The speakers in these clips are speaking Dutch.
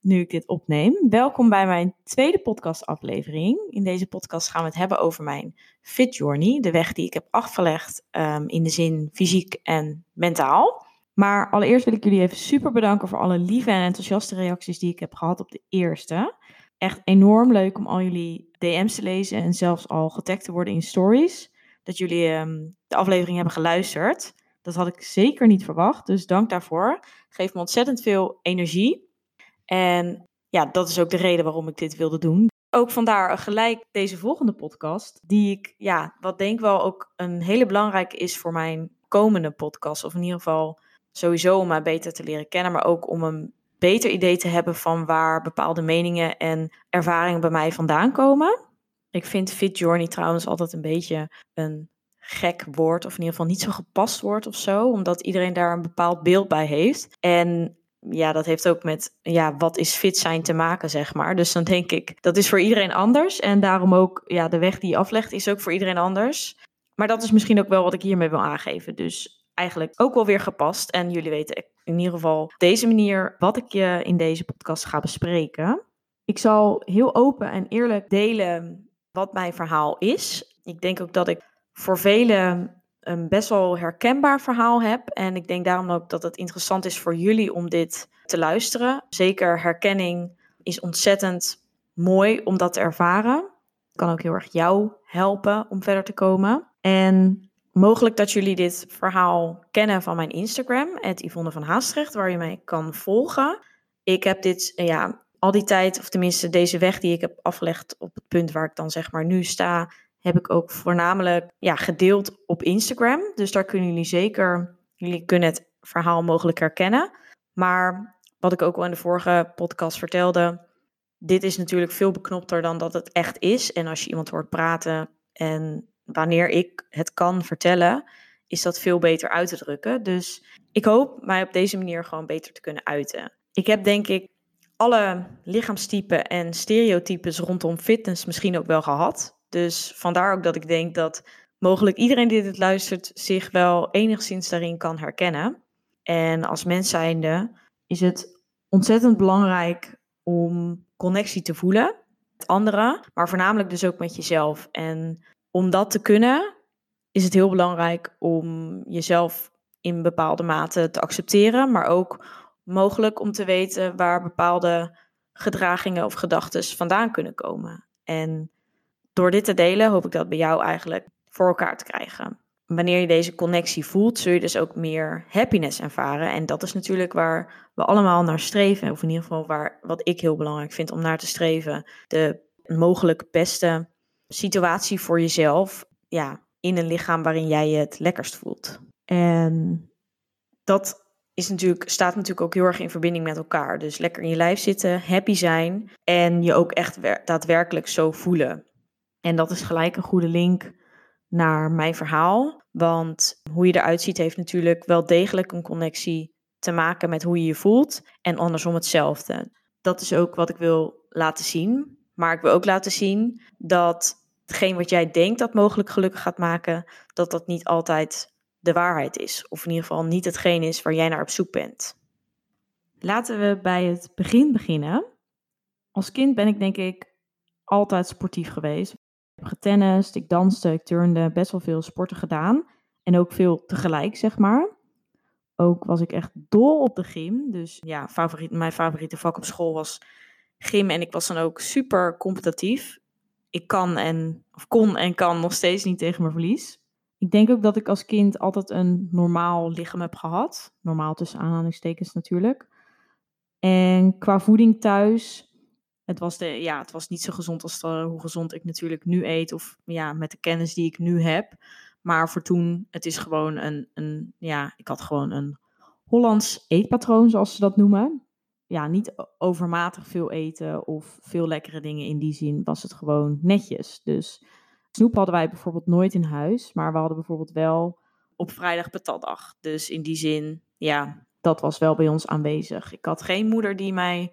nu ik dit opneem. Welkom bij mijn tweede podcastaflevering. In deze podcast gaan we het hebben over mijn Fit Journey, de weg die ik heb afgelegd um, in de zin fysiek en mentaal. Maar allereerst wil ik jullie even super bedanken voor alle lieve en enthousiaste reacties die ik heb gehad op de eerste. Echt enorm leuk om al jullie DM's te lezen en zelfs al getagd te worden in stories. Dat jullie um, de aflevering hebben geluisterd. Dat had ik zeker niet verwacht, dus dank daarvoor. Geeft me ontzettend veel energie. En ja, dat is ook de reden waarom ik dit wilde doen. Ook vandaar gelijk deze volgende podcast, die ik, ja, wat denk wel ook een hele belangrijke is voor mijn komende podcast. Of in ieder geval sowieso om mij beter te leren kennen, maar ook om een beter idee te hebben van waar bepaalde meningen en ervaringen bij mij vandaan komen. Ik vind Fit Journey trouwens altijd een beetje een gek woord, of in ieder geval niet zo gepast woord of zo, omdat iedereen daar een bepaald beeld bij heeft. En ja, dat heeft ook met ja, wat is fit zijn te maken, zeg maar. Dus dan denk ik, dat is voor iedereen anders. En daarom ook, ja, de weg die je aflegt is ook voor iedereen anders. Maar dat is misschien ook wel wat ik hiermee wil aangeven. Dus eigenlijk ook wel weer gepast. En jullie weten in ieder geval op deze manier wat ik je in deze podcast ga bespreken. Ik zal heel open en eerlijk delen wat mijn verhaal is. Ik denk ook dat ik voor velen een best wel herkenbaar verhaal heb. En ik denk daarom ook dat het interessant is voor jullie om dit te luisteren. Zeker herkenning is ontzettend mooi om dat te ervaren. Kan ook heel erg jou helpen om verder te komen. En mogelijk dat jullie dit verhaal kennen van mijn Instagram, het Yvonne van Haastrecht, waar je mij kan volgen. Ik heb dit, ja, al die tijd, of tenminste deze weg die ik heb afgelegd op het punt waar ik dan zeg maar nu sta, heb ik ook voornamelijk ja, gedeeld op Instagram. Dus daar kunnen jullie zeker, jullie kunnen het verhaal mogelijk herkennen. Maar wat ik ook al in de vorige podcast vertelde, dit is natuurlijk veel beknopter dan dat het echt is. En als je iemand hoort praten en wanneer ik het kan vertellen, is dat veel beter uit te drukken. Dus ik hoop mij op deze manier gewoon beter te kunnen uiten. Ik heb denk ik alle lichaamstypen en stereotypes rondom fitness misschien ook wel gehad. Dus vandaar ook dat ik denk dat mogelijk iedereen die dit luistert zich wel enigszins daarin kan herkennen. En als mens zijnde is het ontzettend belangrijk om connectie te voelen met anderen, maar voornamelijk dus ook met jezelf. En om dat te kunnen, is het heel belangrijk om jezelf in bepaalde mate te accepteren, maar ook mogelijk om te weten waar bepaalde gedragingen of gedachten vandaan kunnen komen. En door dit te delen hoop ik dat bij jou eigenlijk voor elkaar te krijgen. Wanneer je deze connectie voelt, zul je dus ook meer happiness ervaren. En dat is natuurlijk waar we allemaal naar streven. Of in ieder geval waar, wat ik heel belangrijk vind om naar te streven. De mogelijk beste situatie voor jezelf. Ja, in een lichaam waarin jij je het lekkerst voelt. En dat is natuurlijk, staat natuurlijk ook heel erg in verbinding met elkaar. Dus lekker in je lijf zitten, happy zijn en je ook echt daadwerkelijk zo voelen. En dat is gelijk een goede link naar mijn verhaal. Want hoe je eruit ziet heeft natuurlijk wel degelijk een connectie te maken met hoe je je voelt. En andersom hetzelfde. Dat is ook wat ik wil laten zien. Maar ik wil ook laten zien dat hetgeen wat jij denkt dat mogelijk gelukkig gaat maken, dat dat niet altijd de waarheid is. Of in ieder geval niet hetgeen is waar jij naar op zoek bent. Laten we bij het begin beginnen. Als kind ben ik denk ik altijd sportief geweest getennist, ik danste, ik turnde, best wel veel sporten gedaan. En ook veel tegelijk, zeg maar. Ook was ik echt dol op de gym. Dus ja, favoriet, mijn favoriete vak op school was gym. En ik was dan ook super competitief. Ik kan en, of kon en kan nog steeds niet tegen mijn verlies. Ik denk ook dat ik als kind altijd een normaal lichaam heb gehad. Normaal tussen aanhalingstekens natuurlijk. En qua voeding thuis, het was, de, ja, het was niet zo gezond als de, hoe gezond ik natuurlijk nu eet. Of ja, met de kennis die ik nu heb. Maar voor toen, het is gewoon een, een ja, ik had gewoon een Hollands eetpatroon, zoals ze dat noemen. Ja, niet overmatig veel eten of veel lekkere dingen in die zin, was het gewoon netjes. Dus snoep hadden wij bijvoorbeeld nooit in huis, maar we hadden bijvoorbeeld wel op vrijdag patatdag. Dus in die zin, ja, dat was wel bij ons aanwezig. Ik had geen moeder die mij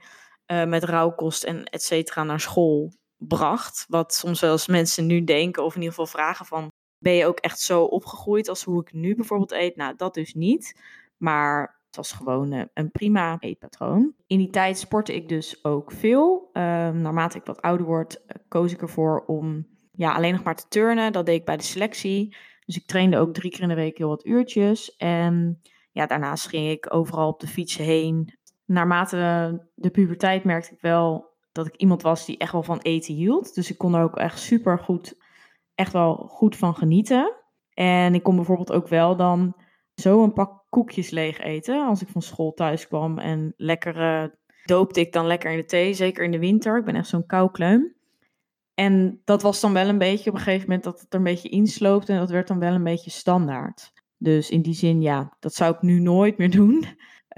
uh, met rauwkost en et cetera naar school bracht. Wat soms wel eens mensen nu denken, of in ieder geval vragen van... ben je ook echt zo opgegroeid als hoe ik nu bijvoorbeeld eet? Nou, dat dus niet. Maar het was gewoon uh, een prima eetpatroon. In die tijd sportte ik dus ook veel. Uh, naarmate ik wat ouder word, uh, koos ik ervoor om ja, alleen nog maar te turnen. Dat deed ik bij de selectie. Dus ik trainde ook drie keer in de week heel wat uurtjes. En ja, daarnaast ging ik overal op de fiets heen. Naarmate de puberteit merkte ik wel dat ik iemand was die echt wel van eten hield. Dus ik kon er ook echt super goed, echt wel goed van genieten. En ik kon bijvoorbeeld ook wel dan zo een pak koekjes leeg eten als ik van school thuis kwam. En lekker uh, doopte ik dan lekker in de thee, zeker in de winter. Ik ben echt zo'n koukleum. En dat was dan wel een beetje op een gegeven moment dat het er een beetje insloopte en dat werd dan wel een beetje standaard. Dus in die zin, ja, dat zou ik nu nooit meer doen.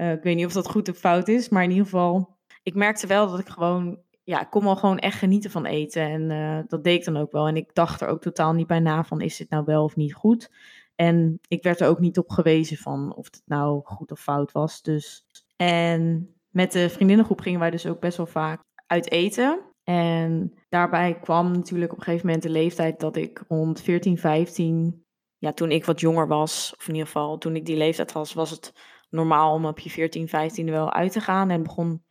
Uh, ik weet niet of dat goed of fout is, maar in ieder geval, ik merkte wel dat ik gewoon, ja, ik kon wel gewoon echt genieten van eten. En uh, dat deed ik dan ook wel. En ik dacht er ook totaal niet bij na van, is dit nou wel of niet goed? En ik werd er ook niet op gewezen van of het nou goed of fout was. Dus, en met de vriendinnengroep gingen wij dus ook best wel vaak uit eten. En daarbij kwam natuurlijk op een gegeven moment de leeftijd dat ik rond 14, 15, ja, toen ik wat jonger was, of in ieder geval toen ik die leeftijd was, was het normaal om op je 14, 15 wel uit te gaan. En begon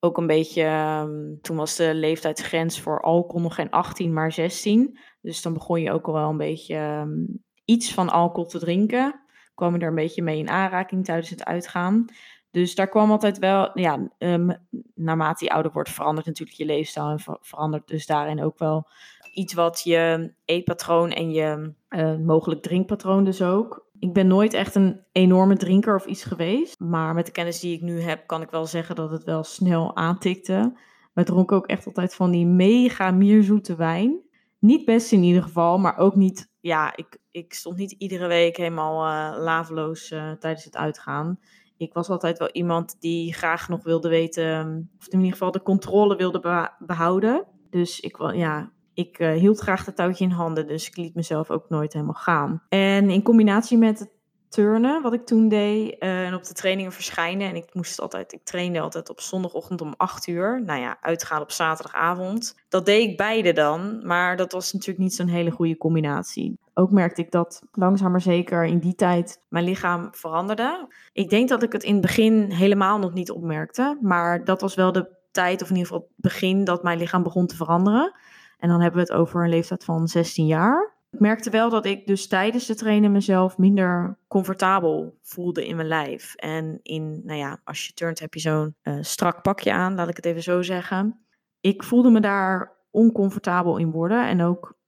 ook een beetje, um, toen was de leeftijdsgrens voor alcohol nog geen 18, maar 16. Dus dan begon je ook al wel een beetje um, iets van alcohol te drinken. Kwam je er een beetje mee in aanraking tijdens het uitgaan. Dus daar kwam altijd wel, ja, um, naarmate je ouder wordt, verandert natuurlijk je leefstijl en ver verandert dus daarin ook wel iets wat je eetpatroon en je mogelijk drinkpatroon dus ook. Ik ben nooit echt een enorme drinker of iets geweest, maar met de kennis die ik nu heb, kan ik wel zeggen dat het wel snel aantikte. We dronken ook echt altijd van die mega mierzoete wijn. Niet best in ieder geval, maar ook niet, ja, ik, ik stond niet iedere week helemaal uh, laveloos uh, tijdens het uitgaan ik was altijd wel iemand die graag nog wilde weten, of in ieder geval de controle wilde behouden. Dus ik, ja, ik uh, hield graag het touwtje in handen, dus ik liet mezelf ook nooit helemaal gaan. En in combinatie met het turnen, wat ik toen deed, uh, en op de trainingen verschijnen. En ik moest altijd, ik trainde altijd op zondagochtend om 8 uur. Nou ja, uitgaan op zaterdagavond. Dat deed ik beide dan, maar dat was natuurlijk niet zo'n hele goede combinatie. Ook merkte ik dat langzaam maar zeker in die tijd mijn lichaam veranderde. Ik denk dat ik het in het begin helemaal nog niet opmerkte, maar dat was wel de tijd, of in ieder geval het begin, dat mijn lichaam begon te veranderen. En dan hebben we het over een leeftijd van 16 jaar. Ik merkte wel dat ik dus tijdens de trainen mezelf minder comfortabel voelde in mijn lijf. En in, nou ja, als je turnt heb je zo'n uh, strak pakje aan, laat ik het even zo zeggen. Ik voelde me daar oncomfortabel in worden. En ook,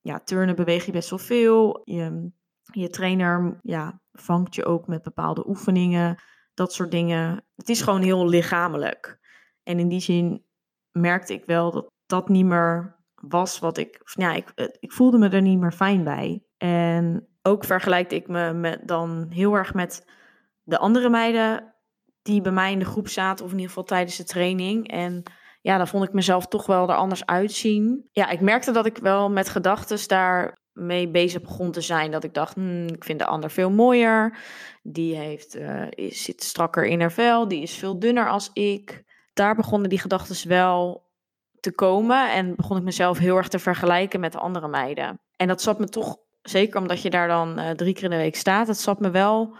ja, turnen beweeg je best wel veel. Je, je trainer ja, vangt je ook met bepaalde oefeningen, dat soort dingen. Het is gewoon heel lichamelijk. En in die zin merkte ik wel dat dat niet meer was wat ik. Ja, ik, ik voelde me er niet meer fijn bij. En ook vergelijkte ik me met, dan heel erg met de andere meiden die bij mij in de groep zaten, of in ieder geval tijdens de training. En ja, dan vond ik mezelf toch wel er anders uitzien. Ja, ik merkte dat ik wel met gedachten daar mee bezig begon te zijn. Dat ik dacht, hmm, ik vind de ander veel mooier. Die heeft, uh, is, zit strakker in haar vel. Die is veel dunner als ik. Daar begonnen die gedachten wel te komen. En begon ik mezelf heel erg te vergelijken met de andere meiden. En dat zat me toch, zeker omdat je daar dan uh, drie keer in de week staat, het zat me wel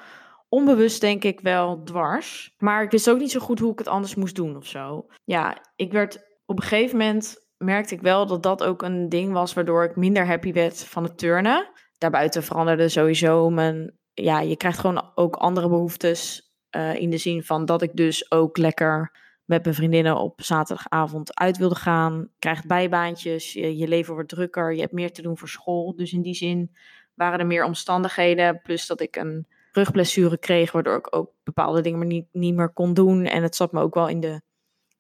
onbewust denk ik wel dwars. Maar ik wist ook niet zo goed hoe ik het anders moest doen of zo. Ja, ik werd op een gegeven moment merkte ik wel dat dat ook een ding was waardoor ik minder happy werd van het turnen. Daarbuiten veranderde sowieso mijn, ja, je krijgt gewoon ook andere behoeftes uh, in de zin van dat ik dus ook lekker met mijn vriendinnen op zaterdagavond uit wilde gaan. Krijgt bijbaantjes, je, leven wordt drukker, je hebt meer te doen voor school. Dus in die zin waren er meer omstandigheden. Plus dat ik een rugblessure kreeg, waardoor ik ook bepaalde dingen niet, niet meer kon doen. En het zat me ook wel in de.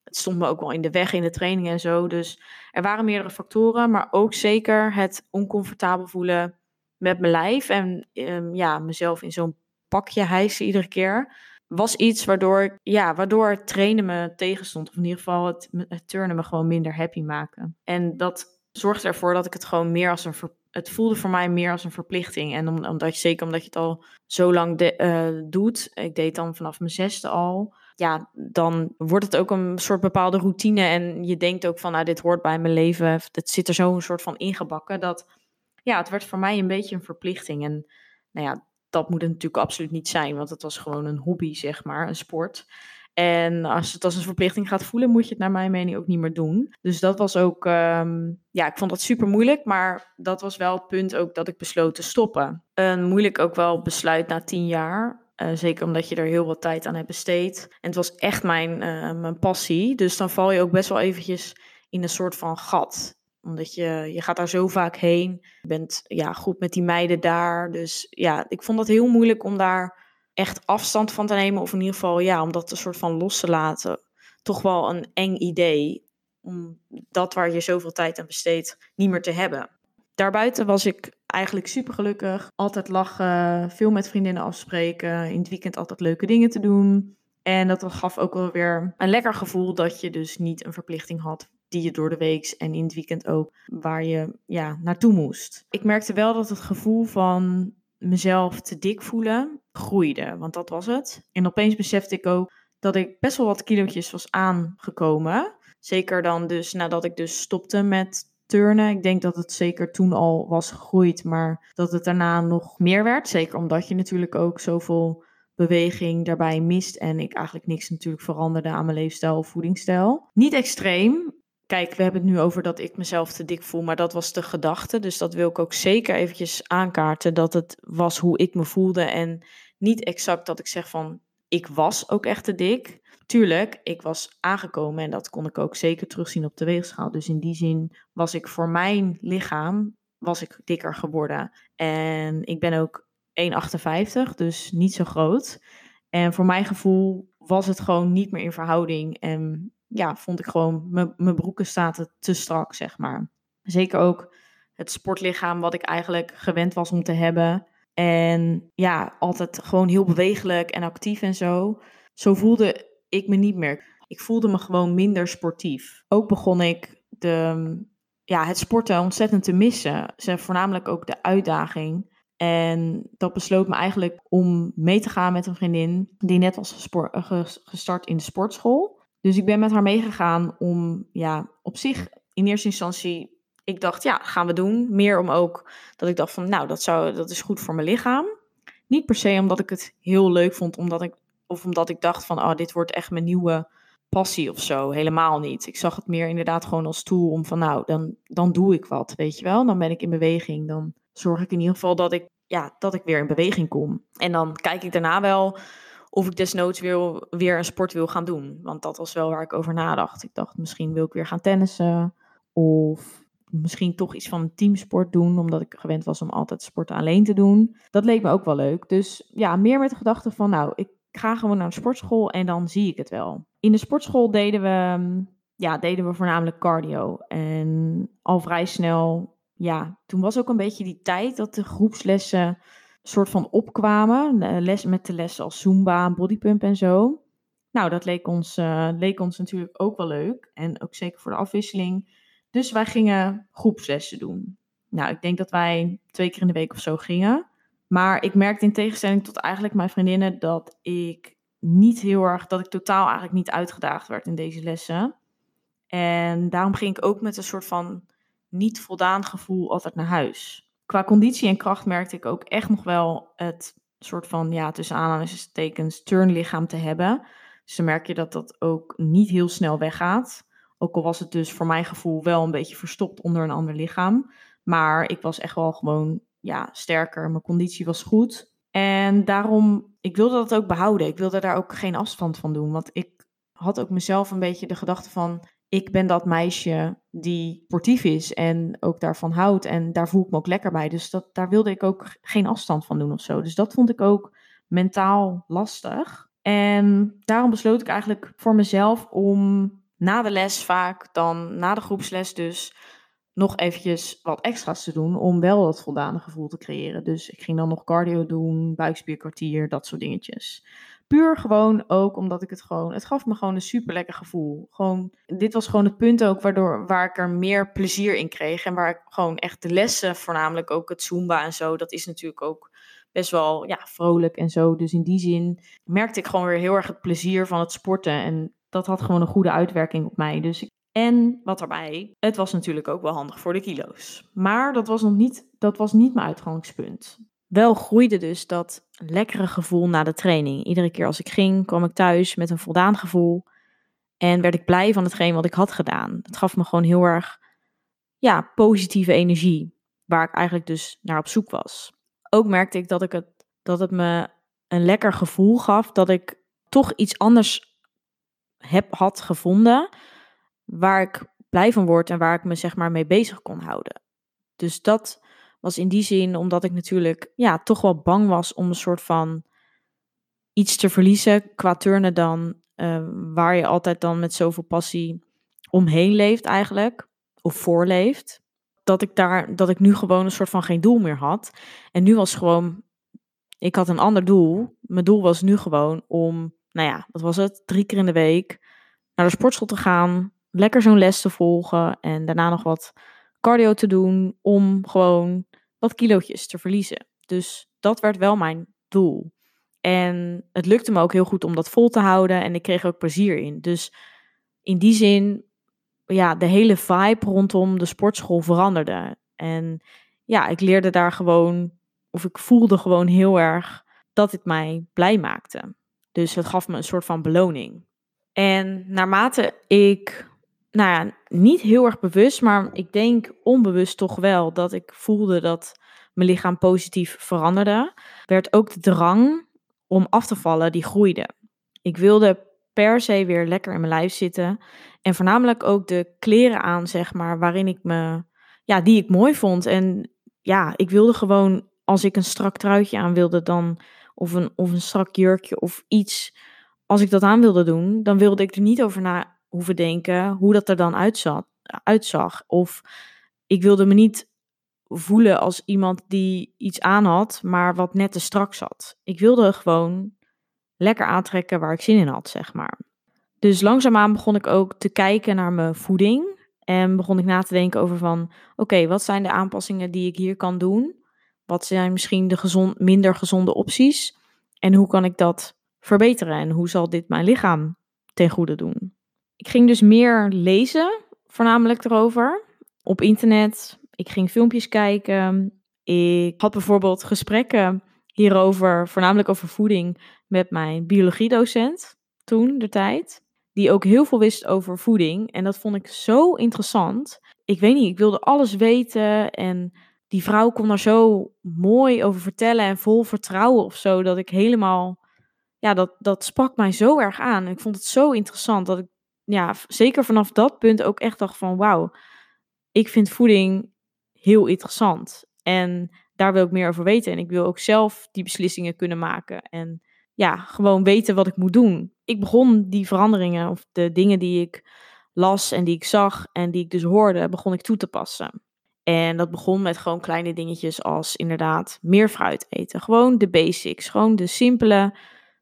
Het stond me ook wel in de weg in de training en zo. Dus er waren meerdere factoren, maar ook zeker het oncomfortabel voelen met mijn lijf. En ehm, ja, mezelf in zo'n pakje hijsen iedere keer. Was iets waardoor, ja, waardoor het trainen me tegenstond. Of in ieder geval het, het turnen me gewoon minder happy maken. En dat zorgde ervoor dat ik het gewoon meer als een het voelde voor mij meer als een verplichting. En omdat je, zeker omdat je het al zo lang de, uh, doet, ik deed dan vanaf mijn zesde al, ja, dan wordt het ook een soort bepaalde routine. En je denkt ook van, nou, dit hoort bij mijn leven. Het zit er zo een soort van ingebakken dat, ja, het werd voor mij een beetje een verplichting. En nou ja, dat moet het natuurlijk absoluut niet zijn, want het was gewoon een hobby, zeg maar, een sport. En als het als een verplichting gaat voelen, moet je het naar mijn mening ook niet meer doen. Dus dat was ook, ehm, ja, ik vond dat super moeilijk, maar dat was wel het punt ook dat ik besloot te stoppen. Een moeilijk ook wel besluit na tien jaar. Uh, zeker omdat je er heel wat tijd aan hebt besteed. En het was echt mijn, uh, mijn passie. Dus dan val je ook best wel eventjes in een soort van gat omdat je, je gaat daar zo vaak heen. Je bent ja, goed met die meiden daar. Dus ja, ik vond het heel moeilijk om daar echt afstand van te nemen. Of in ieder geval, ja, om dat een soort van los te laten. Toch wel een eng idee. Om dat waar je zoveel tijd aan besteedt, niet meer te hebben. Daarbuiten was ik eigenlijk super gelukkig. Altijd lachen, veel met vriendinnen afspreken. In het weekend altijd leuke dingen te doen. En dat gaf ook wel weer een lekker gevoel dat je dus niet een verplichting had die je door de week en in het weekend ook, waar je ja, naartoe moest. Ik merkte wel dat het gevoel van mezelf te dik voelen groeide, want dat was het. En opeens besefte ik ook dat ik best wel wat kilootjes was aangekomen. Zeker dan dus nadat ik dus stopte met turnen. Ik denk dat het zeker toen al was gegroeid, maar dat het daarna nog meer werd. Zeker omdat je natuurlijk ook zoveel beweging daarbij mist en ik eigenlijk niks natuurlijk veranderde aan mijn leefstijl of voedingsstijl. Niet extreem, Kijk, we hebben het nu over dat ik mezelf te dik voel, maar dat was de gedachte. Dus dat wil ik ook zeker eventjes aankaarten, dat het was hoe ik me voelde en niet exact dat ik zeg van, ik was ook echt te dik. Tuurlijk, ik was aangekomen en dat kon ik ook zeker terugzien op de weegschaal. Dus in die zin was ik voor mijn lichaam, was ik dikker geworden. En ik ben ook 1,58, dus niet zo groot. En voor mijn gevoel was het gewoon niet meer in verhouding. En ja, vond ik gewoon, mijn broeken zaten te strak, zeg maar. Zeker ook het sportlichaam wat ik eigenlijk gewend was om te hebben. En ja, altijd gewoon heel bewegelijk en actief en zo. Zo voelde ik me niet meer. Ik voelde me gewoon minder sportief. Ook begon ik de, ja, het sporten ontzettend te missen. Voornamelijk ook de uitdaging. En dat besloot me eigenlijk om mee te gaan met een vriendin die net was gestart in de sportschool. Dus ik ben met haar meegegaan om, ja, op zich in eerste instantie, ik dacht, ja, gaan we doen. Meer om ook dat ik dacht van, nou, dat, zou, dat is goed voor mijn lichaam. Niet per se omdat ik het heel leuk vond, omdat ik, of omdat ik dacht van, oh, dit wordt echt mijn nieuwe passie of zo. Helemaal niet. Ik zag het meer inderdaad gewoon als tool om van, nou, dan, dan doe ik wat, weet je wel. Dan ben ik in beweging. Dan zorg ik in ieder geval dat ik, ja, dat ik weer in beweging kom. En dan kijk ik daarna wel of ik desnoods weer, weer een sport wil gaan doen. Want dat was wel waar ik over nadacht. Ik dacht, misschien wil ik weer gaan tennissen. Of misschien toch iets van een teamsport doen, omdat ik gewend was om altijd sporten alleen te doen. Dat leek me ook wel leuk. Dus ja, meer met de gedachte van, nou, ik ga gewoon naar een sportschool en dan zie ik het wel. In de sportschool deden we, ja, deden we voornamelijk cardio. En al vrij snel, ja, toen was ook een beetje die tijd dat de groepslessen soort van opkwamen. Les, met de lessen als Zumba, bodypump en zo. Nou, dat leek ons, uh, leek ons natuurlijk ook wel leuk. En ook zeker voor de afwisseling. Dus wij gingen groepslessen doen. Nou, ik denk dat wij twee keer in de week of zo gingen. Maar ik merkte in tegenstelling tot eigenlijk mijn vriendinnen dat ik niet heel erg, dat ik totaal eigenlijk niet uitgedaagd werd in deze lessen. En daarom ging ik ook met een soort van niet voldaan gevoel altijd naar huis qua conditie en kracht merkte ik ook echt nog wel het soort van, ja, tussen aanhalingstekens, turnlichaam te hebben. Dus dan merk je dat dat ook niet heel snel weggaat. Ook al was het dus voor mijn gevoel wel een beetje verstopt onder een ander lichaam. Maar ik was echt wel gewoon ja, sterker. Mijn conditie was goed. En daarom, ik wilde dat ook behouden. Ik wilde daar ook geen afstand van doen. Want ik had ook mezelf een beetje de gedachte van, ik ben dat meisje die sportief is en ook daarvan houdt. En daar voel ik me ook lekker bij. Dus dat, daar wilde ik ook geen afstand van doen of zo. Dus dat vond ik ook mentaal lastig. En daarom besloot ik eigenlijk voor mezelf om na de les vaak, dan na de groepsles dus, nog eventjes wat extra's te doen om wel dat voldane gevoel te creëren. Dus ik ging dan nog cardio doen, buikspierkwartier, dat soort dingetjes. Puur gewoon ook omdat ik het gewoon, het gaf me gewoon een super lekker gevoel. Gewoon, dit was gewoon het punt ook waardoor, waar ik er meer plezier in kreeg. En waar ik gewoon echt de lessen, voornamelijk ook het Zumba en zo, dat is natuurlijk ook best wel ja, vrolijk en zo. Dus in die zin merkte ik gewoon weer heel erg het plezier van het sporten. En dat had gewoon een goede uitwerking op mij. Dus en wat erbij, het was natuurlijk ook wel handig voor de kilo's. Maar dat was nog niet, dat was niet mijn uitgangspunt. Wel groeide dus dat lekkere gevoel na de training. Iedere keer als ik ging, kwam ik thuis met een voldaan gevoel. En werd ik blij van hetgeen wat ik had gedaan. Het gaf me gewoon heel erg ja, positieve energie. Waar ik eigenlijk dus naar op zoek was. Ook merkte ik dat, ik het, dat het me een lekker gevoel gaf. Dat ik toch iets anders heb, had gevonden. Waar ik blij van word en waar ik me zeg maar mee bezig kon houden. Dus dat was in die zin omdat ik natuurlijk ja, toch wel bang was om een soort van iets te verliezen qua turnen dan. Uh, waar je altijd dan met zoveel passie omheen leeft eigenlijk. Of voorleeft. Dat ik daar, dat ik nu gewoon een soort van geen doel meer had. En nu was gewoon, ik had een ander doel. Mijn doel was nu gewoon om, nou ja, wat was het? Drie keer in de week naar de sportschool te gaan. Lekker zo'n les te volgen. En daarna nog wat cardio te doen om gewoon wat kilootjes te verliezen. Dus dat werd wel mijn doel. En het lukte me ook heel goed om dat vol te houden en ik kreeg ook plezier in. Dus in die zin, ja, de hele vibe rondom de sportschool veranderde. En ja, ik leerde daar gewoon, of ik voelde gewoon heel erg dat het mij blij maakte. Dus het gaf me een soort van beloning. En naarmate ik nou ja, niet heel erg bewust, maar ik denk onbewust toch wel dat ik voelde dat mijn lichaam positief veranderde, werd ook de drang om af te vallen die groeide. Ik wilde per se weer lekker in mijn lijf zitten en voornamelijk ook de kleren aan, zeg maar, waarin ik me, ja, die ik mooi vond. En ja, ik wilde gewoon, als ik een strak truitje aan wilde, dan of een, of een strak jurkje of iets, als ik dat aan wilde doen, dan wilde ik er niet over na hoeven denken hoe dat er dan uitzag. uitzag. Of ik wilde me niet voelen als iemand die iets aan had, maar wat net te strak zat. Ik wilde gewoon lekker aantrekken waar ik zin in had, zeg maar. Dus langzaamaan begon ik ook te kijken naar mijn voeding. En begon ik na te denken over van, oké, wat zijn de aanpassingen die ik hier kan doen? Wat zijn misschien de gezond, minder gezonde opties? En hoe kan ik dat verbeteren? En hoe zal dit mijn lichaam ten goede doen? Ik ging dus meer lezen, voornamelijk erover, op internet. Ik ging filmpjes kijken. Ik had bijvoorbeeld gesprekken hierover, voornamelijk over voeding, met mijn biologiedocent toen, de tijd. Die ook heel veel wist over voeding. En dat vond ik zo interessant. Ik weet niet, ik wilde alles weten. En die vrouw kon er zo mooi over vertellen en vol vertrouwen of zo. Dat ik helemaal, ja, dat, dat sprak mij zo erg aan. Ik vond het zo interessant dat ik ja, zeker vanaf dat punt ook echt dacht van wauw, ik vind voeding heel interessant. En daar wil ik meer over weten. En ik wil ook zelf die beslissingen kunnen maken. En ja, gewoon weten wat ik moet doen. Ik begon die veranderingen of de dingen die ik las en die ik zag en die ik dus hoorde, begon ik toe te passen. En dat begon met gewoon kleine dingetjes als inderdaad meer fruit eten. Gewoon de basics, gewoon de simpele.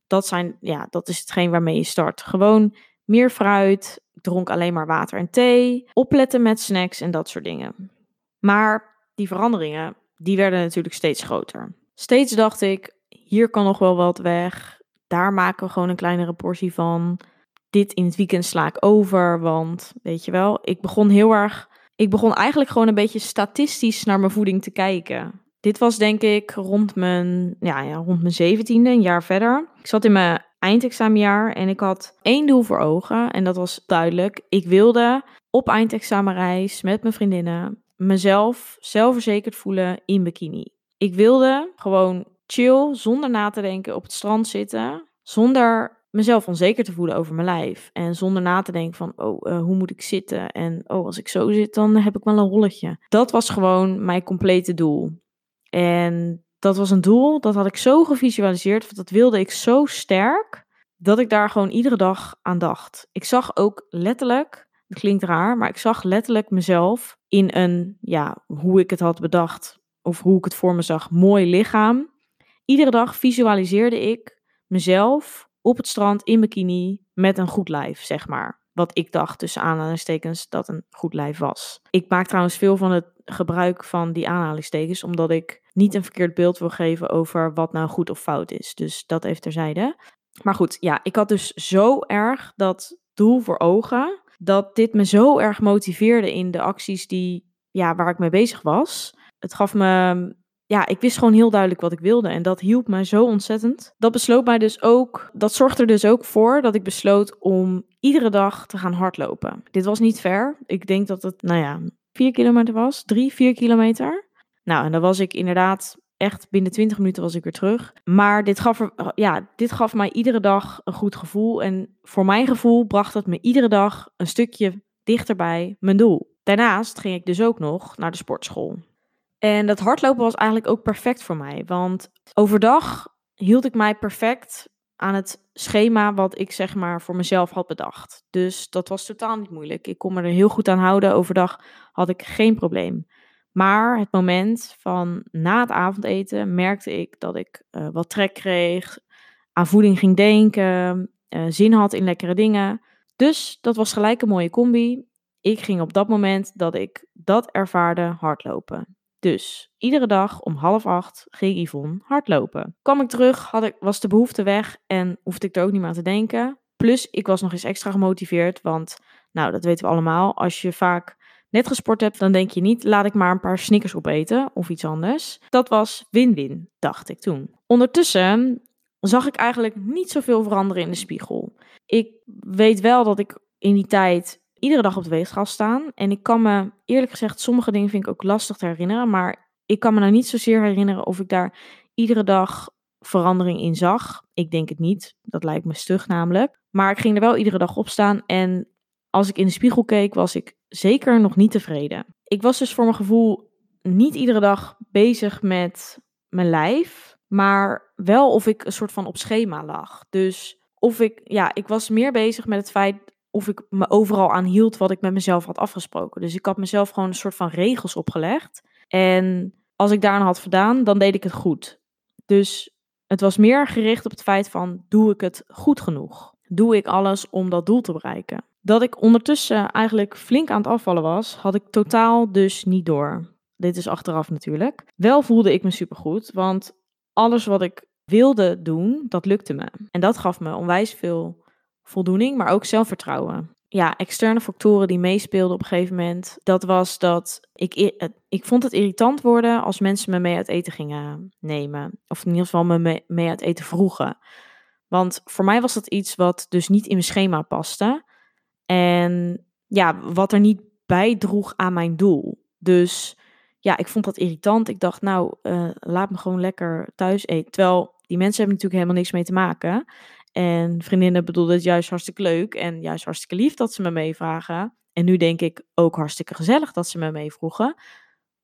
Dat, zijn, ja, dat is hetgeen waarmee je start. Gewoon meer fruit, dronk alleen maar water en thee, opletten met snacks en dat soort dingen. Maar die veranderingen, die werden natuurlijk steeds groter. Steeds dacht ik, hier kan nog wel wat weg. Daar maken we gewoon een kleinere portie van. Dit in het weekend sla ik over, want weet je wel, ik begon heel erg. Ik begon eigenlijk gewoon een beetje statistisch naar mijn voeding te kijken. Dit was denk ik rond mijn, ja, ja, rond mijn zeventiende, een jaar verder. Ik zat in mijn eindexamenjaar en ik had één doel voor ogen en dat was duidelijk. Ik wilde op eindexamenreis met mijn vriendinnen mezelf zelfverzekerd voelen in bikini. Ik wilde gewoon chill, zonder na te denken, op het strand zitten, zonder mezelf onzeker te voelen over mijn lijf. En zonder na te denken van, oh, uh, hoe moet ik zitten? En oh, als ik zo zit, dan heb ik wel een rolletje. Dat was gewoon mijn complete doel. En dat was een doel, dat had ik zo gevisualiseerd, dat wilde ik zo sterk, dat ik daar gewoon iedere dag aan dacht. Ik zag ook letterlijk, het klinkt raar, maar ik zag letterlijk mezelf in een, ja, hoe ik het had bedacht, of hoe ik het voor me zag, mooi lichaam. Iedere dag visualiseerde ik mezelf op het strand in bikini met een goed lijf, zeg maar. Wat ik dacht tussen aanhalingstekens dat een goed lijf was. Ik maak trouwens veel van het gebruik van die aanhalingstekens, omdat ik niet een verkeerd beeld wil geven over wat nou goed of fout is. Dus dat even terzijde. Maar goed, ja, ik had dus zo erg dat doel voor ogen, dat dit me zo erg motiveerde in de acties die, ja, waar ik mee bezig was. Het gaf me ja, ik wist gewoon heel duidelijk wat ik wilde. En dat hielp mij zo ontzettend. Dat besloot mij dus ook, dat zorgde er dus ook voor dat ik besloot om iedere dag te gaan hardlopen. Dit was niet ver. Ik denk dat het, nou ja, vier kilometer was. Drie, vier kilometer. Nou, en dan was ik inderdaad echt binnen 20 minuten was ik weer terug. Maar dit gaf, ja, dit gaf mij iedere dag een goed gevoel. En voor mijn gevoel bracht het me iedere dag een stukje dichterbij mijn doel. Daarnaast ging ik dus ook nog naar de sportschool. En dat hardlopen was eigenlijk ook perfect voor mij. Want overdag hield ik mij perfect aan het schema wat ik zeg maar voor mezelf had bedacht. Dus dat was totaal niet moeilijk. Ik kon me er heel goed aan houden. Overdag had ik geen probleem. Maar het moment van na het avondeten merkte ik dat ik uh, wat trek kreeg, aan voeding ging denken, uh, zin had in lekkere dingen. Dus dat was gelijk een mooie combi. Ik ging op dat moment dat ik dat ervaarde hardlopen. Dus iedere dag om half acht ging Yvonne hardlopen. Kwam ik terug, had ik, was de behoefte weg en hoefde ik er ook niet meer aan te denken. Plus, ik was nog eens extra gemotiveerd, want, nou, dat weten we allemaal. Als je vaak net gesport hebt, dan denk je niet, laat ik maar een paar snickers opeten of iets anders. Dat was win-win, dacht ik toen. Ondertussen zag ik eigenlijk niet zoveel veranderen in de spiegel. Ik weet wel dat ik in die tijd iedere dag op de weegschaal staan. En ik kan me, eerlijk gezegd, sommige dingen vind ik ook lastig te herinneren. Maar ik kan me nou niet zozeer herinneren of ik daar iedere dag verandering in zag. Ik denk het niet. Dat lijkt me stug namelijk. Maar ik ging er wel iedere dag op staan. En als ik in de spiegel keek, was ik zeker nog niet tevreden. Ik was dus voor mijn gevoel niet iedere dag bezig met mijn lijf. Maar wel of ik een soort van op schema lag. Dus of ik, ja, ik was meer bezig met het feit of ik me overal aan hield wat ik met mezelf had afgesproken. Dus ik had mezelf gewoon een soort van regels opgelegd. En als ik daaraan had voldaan, dan deed ik het goed. Dus het was meer gericht op het feit van, doe ik het goed genoeg? Doe ik alles om dat doel te bereiken? Dat ik ondertussen eigenlijk flink aan het afvallen was, had ik totaal dus niet door. Dit is achteraf natuurlijk. Wel voelde ik me supergoed, want alles wat ik wilde doen, dat lukte me. En dat gaf me onwijs veel voldoening, maar ook zelfvertrouwen. Ja, externe factoren die meespeelden op een gegeven moment, dat was dat ik, ik vond het irritant worden als mensen me mee uit eten gingen nemen. Of in ieder geval me mee uit eten vroegen. Want voor mij was dat iets wat dus niet in mijn schema paste. En ja, wat er niet bijdroeg aan mijn doel. Dus ja, ik vond dat irritant. Ik dacht, nou, uh, laat me gewoon lekker thuis eten. Terwijl die mensen hebben natuurlijk helemaal niks mee te maken. En vriendinnen bedoelden het juist hartstikke leuk en juist hartstikke lief dat ze me meevragen. En nu denk ik ook hartstikke gezellig dat ze me meevroegen.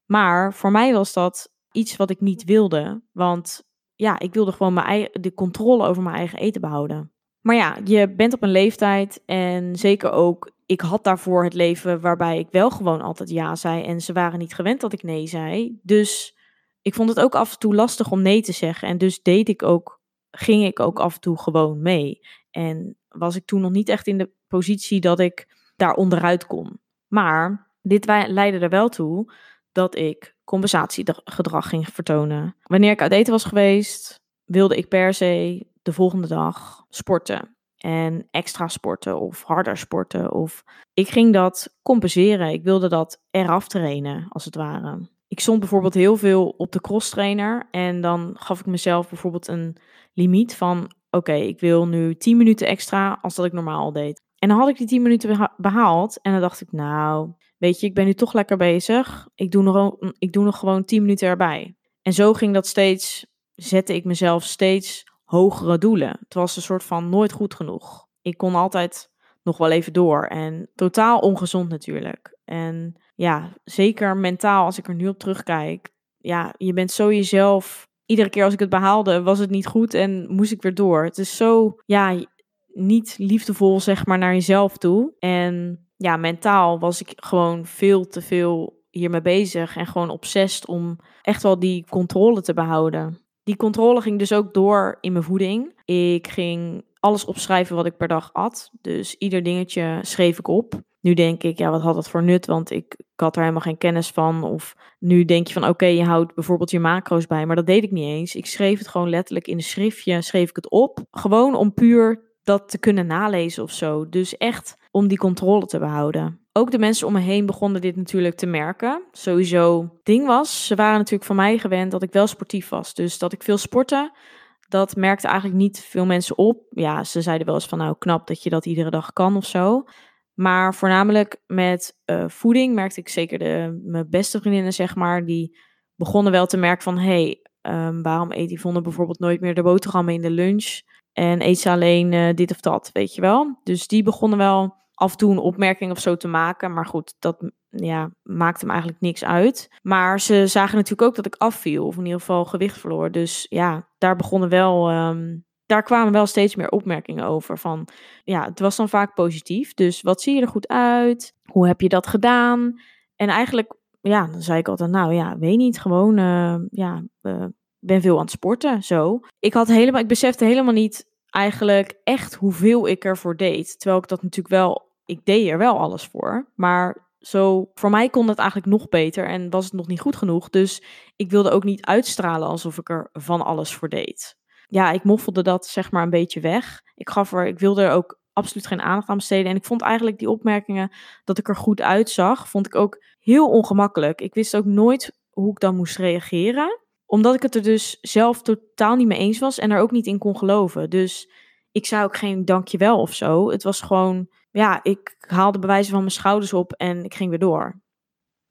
Maar voor mij was dat iets wat ik niet wilde. Want ja, ik wilde gewoon mijn eigen, de controle over mijn eigen eten behouden. Maar ja, je bent op een leeftijd en zeker ook, ik had daarvoor het leven waarbij ik wel gewoon altijd ja zei. En ze waren niet gewend dat ik nee zei. Dus ik vond het ook af en toe lastig om nee te zeggen. En dus deed ik ook ging ik ook af en toe gewoon mee. En was ik toen nog niet echt in de positie dat ik daar onderuit kon. Maar dit leidde er wel toe dat ik compensatiegedrag ging vertonen. Wanneer ik uit eten was geweest, wilde ik per se de volgende dag sporten. En extra sporten of harder sporten. Of ik ging dat compenseren. Ik wilde dat eraf trainen, als het ware. Ik stond bijvoorbeeld heel veel op de cross trainer. En dan gaf ik mezelf bijvoorbeeld een limiet van: oké, ik wil nu 10 minuten extra als dat ik normaal deed. En dan had ik die 10 minuten behaald. En dan dacht ik, nou, weet je, ik ben nu toch lekker bezig. Ik doe nog, ik doe nog gewoon 10 minuten erbij. En zo ging dat steeds, zette ik mezelf steeds hogere doelen. Het was een soort van nooit goed genoeg. Ik kon altijd nog wel even door en totaal ongezond natuurlijk. En ja, zeker mentaal als ik er nu op terugkijk. Ja, je bent zo jezelf. Iedere keer als ik het behaalde, was het niet goed en moest ik weer door. Het is zo, ja, niet liefdevol zeg maar naar jezelf toe. En ja, mentaal was ik gewoon veel te veel hiermee bezig en gewoon obsessief om echt wel die controle te behouden. Die controle ging dus ook door in mijn voeding. Ik ging alles opschrijven wat ik per dag at. Dus ieder dingetje schreef ik op. Nu denk ik, ja, wat had dat voor nut? Want ik, had er helemaal geen kennis van. Of nu denk je van, oké, je houdt bijvoorbeeld je macro's bij. Maar dat deed ik niet eens. Ik schreef het gewoon letterlijk in een schriftje, schreef ik het op. Gewoon om puur dat te kunnen nalezen of zo. Dus echt om die controle te behouden. Ook de mensen om me heen begonnen dit natuurlijk te merken. Sowieso ding was, ze waren natuurlijk van mij gewend dat ik wel sportief was. Dus dat ik veel sportte, dat merkte eigenlijk niet veel mensen op. Ja, ze zeiden wel eens van nou knap dat je dat iedere dag kan of zo. Maar voornamelijk met uh, voeding merkte ik zeker de, mijn beste vriendinnen, zeg maar, die begonnen wel te merken van hé, hey, um, waarom eet Yvonne bijvoorbeeld nooit meer de boterhammen in de lunch? En eet ze alleen uh, dit of dat, weet je wel? Dus die begonnen wel af en toe een opmerking of zo te maken. Maar goed, dat ja, maakt hem eigenlijk niks uit. Maar ze zagen natuurlijk ook dat ik afviel, of in ieder geval gewicht verloor. Dus ja, daar begonnen wel. Um, daar kwamen wel steeds meer opmerkingen over. Van ja, het was dan vaak positief. Dus wat zie je er goed uit? Hoe heb je dat gedaan? En eigenlijk, ja, dan zei ik altijd, nou ja, weet niet, gewoon, uh, ja, uh, ben veel aan het sporten, zo. Ik had helemaal, ik besefte helemaal niet eigenlijk echt hoeveel ik ervoor deed. Terwijl ik dat natuurlijk wel, ik deed er wel alles voor. Maar zo, voor mij kon het eigenlijk nog beter en was het nog niet goed genoeg. Dus ik wilde ook niet uitstralen alsof ik er van alles voor deed. Ja, ik moffelde dat zeg maar een beetje weg. Ik gaf er, ik wilde er ook absoluut geen aandacht aan besteden. En ik vond eigenlijk die opmerkingen dat ik er goed uitzag, vond ik ook heel ongemakkelijk. Ik wist ook nooit hoe ik dan moest reageren omdat ik het er dus zelf totaal niet mee eens was en er ook niet in kon geloven. Dus ik zei ook geen dankjewel of zo. Het was gewoon, ja, ik haalde bewijzen van mijn schouders op en ik ging weer door.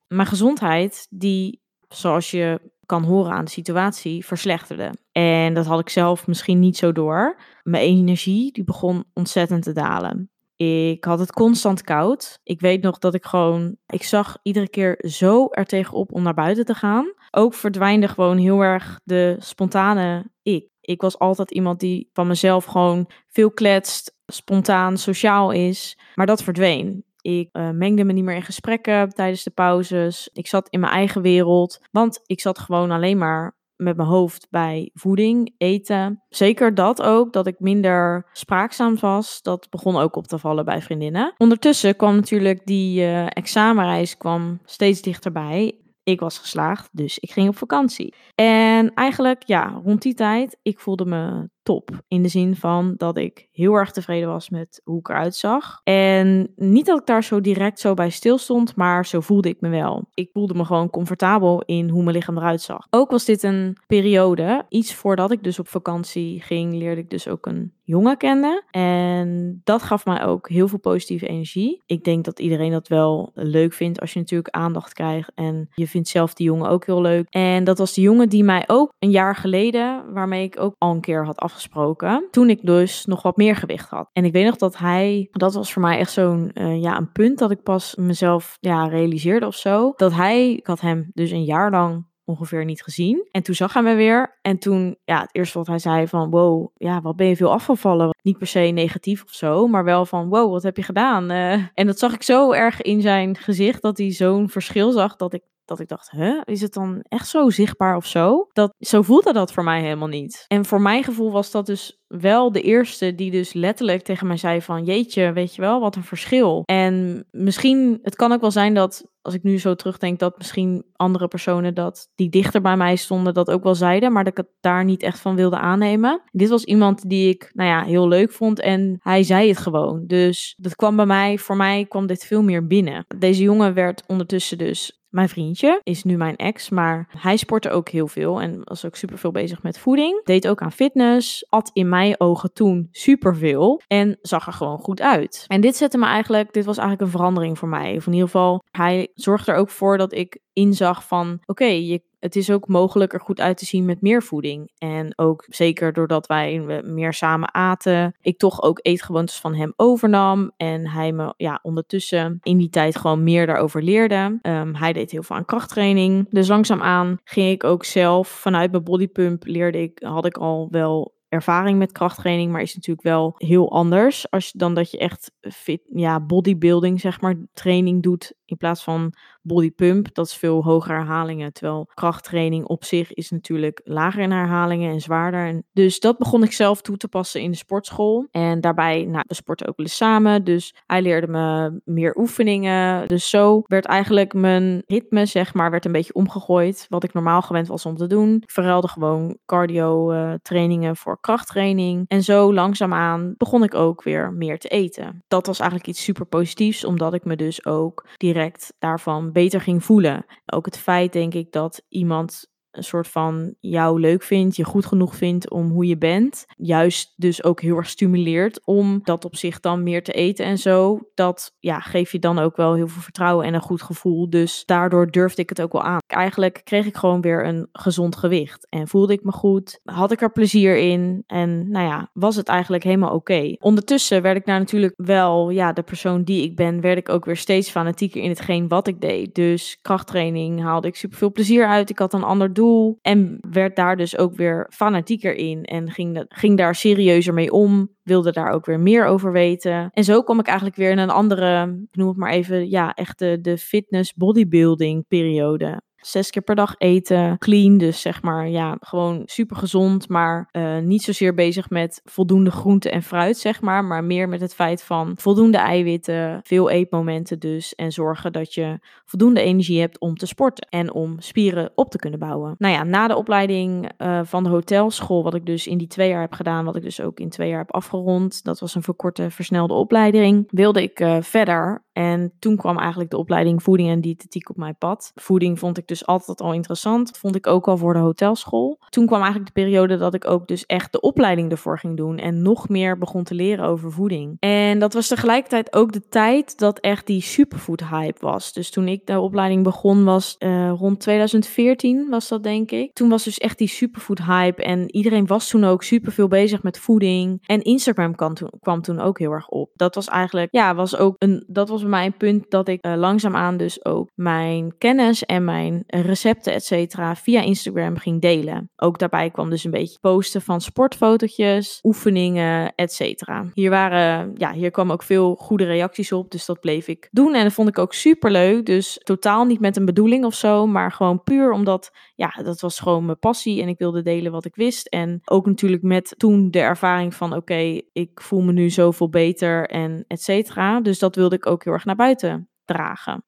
Mijn gezondheid, die, zoals je kan horen aan de situatie, verslechterde. En dat had ik zelf misschien niet zo door. Mijn energie, die begon ontzettend te dalen. Ik had het constant koud. Ik weet nog dat ik gewoon, ik zag iedere keer zo er tegenop om naar buiten te gaan. Ook verdwijnde gewoon heel erg de spontane ik. Ik was altijd iemand die van mezelf gewoon veel kletst, spontaan, sociaal is. Maar dat verdween. Ik uh, mengde me niet meer in gesprekken tijdens de pauzes. Ik zat in mijn eigen wereld. Want ik zat gewoon alleen maar met mijn hoofd bij voeding, eten. Zeker dat ook, dat ik minder spraakzaam was. Dat begon ook op te vallen bij vriendinnen. Ondertussen kwam natuurlijk die uh, examenreis kwam steeds dichterbij. Ik was geslaagd, dus ik ging op vakantie. En eigenlijk, ja, rond die tijd, ik voelde me top. In de zin van dat ik heel erg tevreden was met hoe ik eruit zag. En niet dat ik daar zo direct zo bij stil stond, maar zo voelde ik me wel. Ik voelde me gewoon comfortabel in hoe mijn lichaam eruit zag. Ook was dit een periode, iets voordat ik dus op vakantie ging, leerde ik dus ook een jongen kennen. En dat gaf mij ook heel veel positieve energie. Ik denk dat iedereen dat wel leuk vindt als je natuurlijk aandacht krijgt. En je vindt zelf die jongen ook heel leuk. En dat was de jongen die mij ook een jaar geleden, waarmee ik ook al een keer had afgesproken afgesproken. Toen ik dus nog wat meer gewicht had. En ik weet nog dat hij, dat was voor mij echt zo'n uh, ja, een punt dat ik pas mezelf ja, realiseerde of zo. Dat hij, ik had hem dus een jaar lang ongeveer niet gezien. En toen zag hij me weer. En toen, ja, het eerste wat hij zei van, wow, ja, wat ben je veel afgevallen. Niet per se negatief of zo, maar wel van, wow, wat heb je gedaan? Uh, en dat zag ik zo erg in zijn gezicht, dat hij zo'n verschil zag, dat ik dat ik dacht, hè, is het dan echt zo zichtbaar of zo? Dat, zo voelde dat voor mij helemaal niet. En voor mijn gevoel was dat dus wel de eerste die dus letterlijk tegen mij zei van, jeetje, weet je wel, wat een verschil. En misschien, het kan ook wel zijn dat, als ik nu zo terugdenk, dat misschien andere personen dat, die dichter bij mij stonden, dat ook wel zeiden, maar dat ik het daar niet echt van wilde aannemen. Dit was iemand die ik, nou ja, heel leuk vond en hij zei het gewoon. Dus dat kwam bij mij, voor mij kwam dit veel meer binnen. Deze jongen werd ondertussen dus mijn vriendje is nu mijn ex, maar hij sportte ook heel veel en was ook super veel bezig met voeding. Deed ook aan fitness, at in mijn mijn ogen toen superveel en zag er gewoon goed uit. En dit zette me eigenlijk, dit was eigenlijk een verandering voor mij. Of in ieder geval, hij zorgde er ook voor dat ik inzag van oké, je het is ook mogelijk er goed uit te zien met meer voeding. En ook zeker doordat wij meer samen aten, ik toch ook eetgewoontes van hem overnam. En hij me ja, ondertussen in die tijd gewoon meer daarover leerde. Um, hij deed heel veel aan krachttraining. Dus langzaamaan ging ik ook zelf vanuit mijn bodypump leerde ik, had ik al wel ervaring met krachttraining, maar is natuurlijk wel heel anders als, dan dat je echt fit, ja, bodybuilding, zeg maar, training doet in plaats van body pump. Dat is veel hogere herhalingen, terwijl krachttraining op zich is natuurlijk lager in herhalingen en zwaarder. Dus dat begon ik zelf toe te passen in de sportschool. En daarbij, nou, we sporten ook wel eens samen, dus hij leerde me meer oefeningen. Dus zo werd eigenlijk mijn ritme, zeg maar, werd een beetje omgegooid. Wat ik normaal gewend was om te doen. Ik gewoon cardio uh, trainingen voor krachttraining. En zo langzaamaan begon ik ook weer meer te eten. Dat was eigenlijk iets super positiefs, omdat ik me dus ook direct daarvan beter ging voelen. Ook het feit, denk ik, dat iemand een soort van jou leuk vindt, je goed genoeg vindt om hoe je bent. Juist dus ook heel erg stimuleert om dat op zich dan meer te eten en zo. Dat ja, geeft je dan ook wel heel veel vertrouwen en een goed gevoel. Dus daardoor durfde ik het ook wel aan. Eigenlijk kreeg ik gewoon weer een gezond gewicht en voelde ik me goed. Had ik er plezier in en nou ja, was het eigenlijk helemaal oké. Ondertussen werd ik nou natuurlijk wel, ja, de persoon die ik ben, werd ik ook weer steeds fanatieker in hetgeen wat ik deed. Dus krachttraining haalde ik super veel plezier uit. Ik had een ander doel en werd daar dus ook weer fanatieker in. En ging, ging daar serieuzer mee om. Wilde daar ook weer meer over weten. En zo kom ik eigenlijk weer in een andere, ik noem het maar even, ja, echt de, de fitness bodybuilding periode zes keer per dag eten. Clean, dus zeg maar, ja, gewoon super gezond. Maar uh, niet zozeer bezig met voldoende groente en fruit, zeg maar. Maar meer met het feit van voldoende eiwitten, veel eetmomenten dus. En zorgen dat je voldoende energie hebt om te sporten. En om spieren op te kunnen bouwen. Nou ja, na de opleiding uh, van de hotelschool, wat ik dus in die twee jaar heb gedaan. Wat ik dus ook in twee jaar heb afgerond. Dat was een verkorte, versnelde opleiding. Wilde ik uh, verder. En toen kwam eigenlijk de opleiding voeding en diëtetiek op mijn pad. Voeding vond ik dus altijd al interessant. Vond ik ook al voor de hotelschool. Toen kwam eigenlijk de periode dat ik ook dus echt de opleiding ervoor ging doen. En nog meer begon te leren over voeding. En dat was tegelijkertijd ook de tijd dat echt die superfood hype was. Dus toen ik de opleiding begon was uh, rond 2014 was dat denk ik. Toen was dus echt die superfood hype. En iedereen was toen ook superveel bezig met voeding. En Instagram kwam toen, kwam toen ook heel erg op. Dat was eigenlijk, ja, was ook een, dat was bij mij een punt dat ik uh, langzaamaan dus ook mijn kennis en mijn recepten, et cetera, via Instagram ging delen. Ook daarbij kwam dus een beetje posten van sportfotootjes, oefeningen, et cetera. Hier waren, ja, hier kwam ook veel goede reacties op, dus dat bleef ik doen. En dat vond ik ook super leuk. Dus totaal niet met een bedoeling of zo, maar gewoon puur omdat, ja, dat was gewoon mijn passie en ik wilde delen wat ik wist. En ook natuurlijk met toen de ervaring van, oké, ik voel me nu zoveel beter en et cetera. Dus dat wilde ik ook heel naar buiten dragen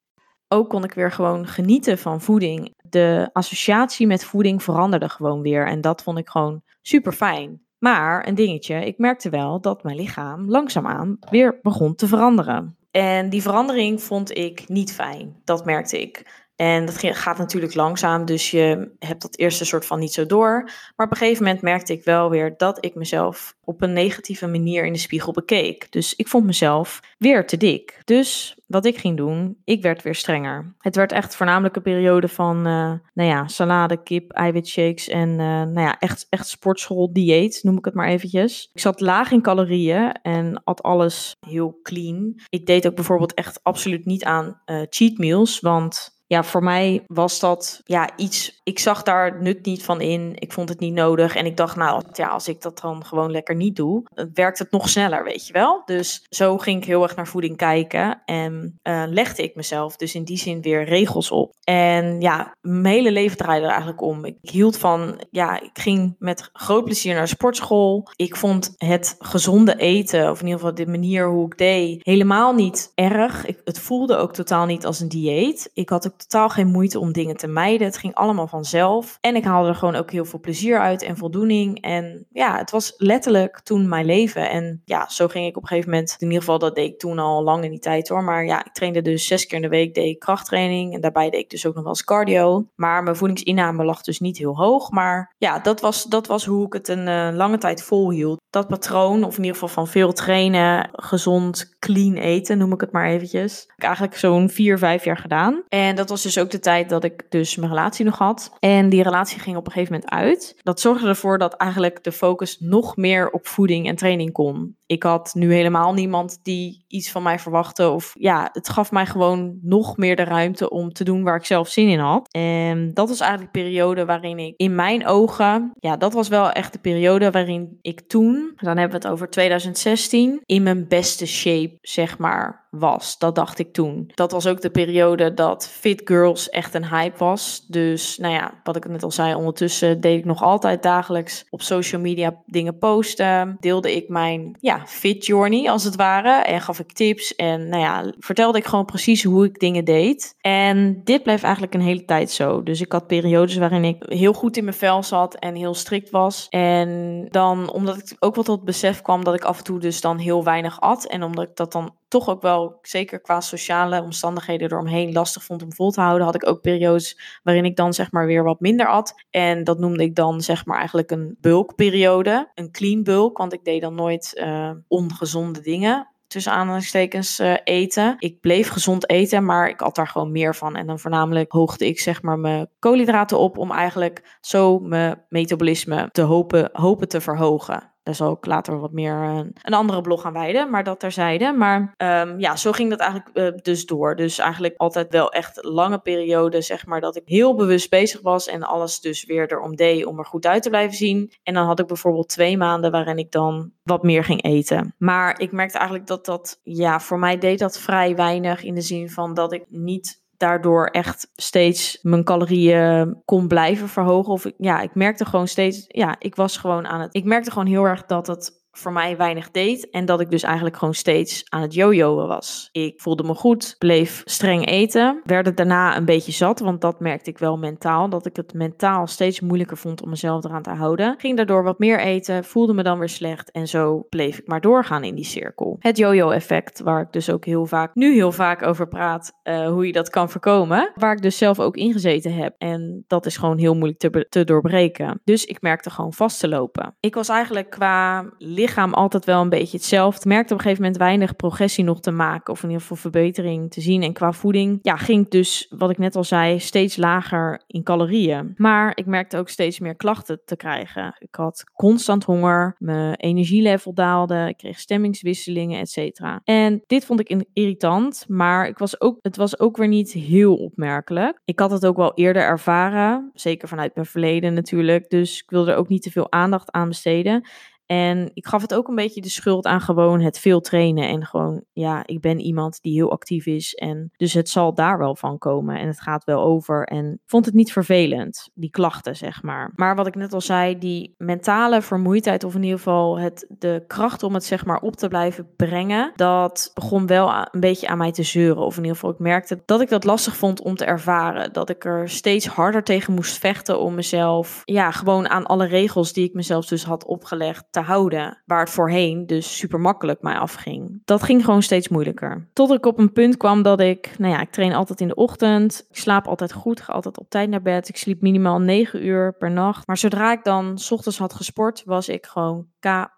ook kon ik weer gewoon genieten van voeding. De associatie met voeding veranderde gewoon weer. En dat vond ik gewoon super fijn. Maar een dingetje, ik merkte wel dat mijn lichaam langzaamaan weer begon te veranderen. En die verandering vond ik niet fijn. Dat merkte ik. En dat gaat natuurlijk langzaam, dus je hebt dat eerste soort van niet zo door. Maar op een gegeven moment merkte ik wel weer dat ik mezelf op een negatieve manier in de spiegel bekeek. Dus ik vond mezelf weer te dik. Dus wat ik ging doen, ik werd weer strenger. Het werd echt voornamelijk een periode van, uh, nou ja, salade, kip, eiwitshakes en uh, nou ja, echt, echt sportschool dieet, noem ik het maar eventjes. Ik zat laag in calorieën en at alles heel clean. Ik deed ook bijvoorbeeld echt absoluut niet aan uh, cheat meals, want ja, voor mij was dat ja, iets. Ik zag daar nut niet van in. Ik vond het niet nodig. En ik dacht, nou ja, als ik dat dan gewoon lekker niet doe, werkt het nog sneller, weet je wel. Dus zo ging ik heel erg naar voeding kijken. En uh, legde ik mezelf dus in die zin weer regels op. En ja, mijn hele leven draaide er eigenlijk om. Ik hield van, ja, ik ging met groot plezier naar sportschool. Ik vond het gezonde eten, of in ieder geval de manier hoe ik deed, helemaal niet erg. Ik, het voelde ook totaal niet als een dieet. Ik had ook totaal geen moeite om dingen te mijden. Het ging allemaal vanzelf. En ik haalde er gewoon ook heel veel plezier uit en voldoening. En ja, het was letterlijk toen mijn leven. En ja, zo ging ik op een gegeven moment, in ieder geval dat deed ik toen al lang in die tijd hoor. Maar ja, ik trainde dus zes keer in de week, deed ik krachttraining. En daarbij deed ik dus ook nog wel eens cardio. Maar mijn voedingsinname lag dus niet heel hoog. Maar ja, dat was, dat was hoe ik het een uh, lange tijd volhield. Dat patroon, of in ieder geval van veel trainen, gezond, clean eten, noem ik het maar eventjes. Heb ik eigenlijk zo'n vier, vijf jaar gedaan. En dat was dus ook de tijd dat ik dus mijn relatie nog had. En die relatie ging op een gegeven moment uit. Dat zorgde ervoor dat eigenlijk de focus nog meer op voeding en training kon. Ik had nu helemaal niemand die iets van mij verwachtte. Of ja, het gaf mij gewoon nog meer de ruimte om te doen waar ik zelf zin in had. En dat was eigenlijk de periode waarin ik in mijn ogen, ja, dat was wel echt de periode waarin ik toen, dan hebben we het over 2016, in mijn beste shape, zeg maar, was. Dat dacht ik toen. Dat was ook de periode dat Fit Girls echt een hype was. Dus nou ja, wat ik net al zei, ondertussen deed ik nog altijd dagelijks op social media dingen posten. Deelde ik mijn ja, fit journey als het ware. En gaf ik tips en nou ja, vertelde ik gewoon precies hoe ik dingen deed. En dit bleef eigenlijk een hele tijd zo. Dus ik had periodes waarin ik heel goed in mijn vel zat en heel strikt was. En dan, omdat ik ook wel tot besef kwam dat ik af en toe dus dan heel weinig at. En omdat ik dat dan toch ook wel, zeker qua sociale omstandigheden eromheen, lastig vond om vol te houden, had ik ook periodes waarin ik dan zeg maar weer wat minder at. En dat noemde ik dan zeg maar eigenlijk een bulkperiode, een clean bulk, want ik deed dan nooit uh, ongezonde dingen tussen aanhalingstekens uh, eten. Ik bleef gezond eten, maar ik at daar gewoon meer van. En dan voornamelijk hoogde ik zeg maar mijn koolhydraten op om eigenlijk zo mijn metabolisme te hopen, hopen te verhogen. Daar zal ik later wat meer een, eh, een andere blog aan wijden, maar dat terzijde. Maar um, ja, zo ging dat eigenlijk uh, dus door. Dus eigenlijk altijd wel echt lange periode, zeg maar, dat ik heel bewust bezig was en alles dus weer erom deed om er goed uit te blijven zien. En dan had ik bijvoorbeeld twee maanden waarin ik dan wat meer ging eten. Maar ik merkte eigenlijk dat dat, ja, voor mij deed dat vrij weinig in de zin van dat ik niet daardoor echt steeds mijn calorieën kon blijven verhogen. Of ja, ik merkte gewoon steeds, ja, ik was gewoon aan het. Ik merkte gewoon heel erg dat het voor mij weinig deed. En dat ik dus eigenlijk gewoon steeds aan het jojoen was. Ik voelde me goed, bleef streng eten. Werd daarna een beetje zat, want dat merkte ik wel mentaal. Dat ik het mentaal steeds moeilijker vond om mezelf eraan te houden. Ging daardoor wat meer eten, voelde me dan weer slecht. En zo bleef ik maar doorgaan in die cirkel. Het jojo-effect, waar ik dus ook heel vaak, nu heel vaak over praat, uh, hoe je dat kan voorkomen. Waar ik dus zelf ook ingezeten heb. En dat is gewoon heel moeilijk te, te doorbreken. Dus ik merkte gewoon vast te lopen. Ik was eigenlijk qua lichaam altijd wel een beetje hetzelfde. Merkte op een gegeven moment weinig progressie nog te maken. Of in ieder geval verbetering te zien. En qua voeding, ja, ging dus, wat ik net al zei, steeds lager in calorieën. Maar ik merkte ook steeds meer klachten te krijgen. Ik had constant honger, mijn energielevel daalde, ik kreeg stemmingswisselingen, et cetera. En dit vond ik irritant, maar ik was ook, het was ook weer niet heel opmerkelijk. Ik had het ook wel eerder ervaren, zeker vanuit mijn verleden natuurlijk. Dus ik wilde er ook niet te veel aandacht aan besteden. En ik gaf het ook een beetje de schuld aan gewoon het veel trainen. En gewoon, ja, ik ben iemand die heel actief is. En dus het zal daar wel van komen. En het gaat wel over. En vond het niet vervelend, die klachten, zeg maar. Maar wat ik net al zei, die mentale vermoeidheid, of in ieder geval het, de kracht om het zeg maar op te blijven brengen, dat begon wel een beetje aan mij te zeuren. Of in ieder geval, ik merkte dat ik dat lastig vond om te ervaren. Dat ik er steeds harder tegen moest vechten om mezelf, ja, gewoon aan alle regels die ik mezelf dus had opgelegd te houden. Waar het voorheen dus super makkelijk mij afging. Dat ging gewoon steeds moeilijker. Tot ik op een punt kwam dat ik, nou ja, ik train altijd in de ochtend. Ik slaap altijd goed, ga altijd op tijd naar bed. Ik sliep minimaal 9 uur per nacht. Maar zodra ik dan s ochtends had gesport, was ik gewoon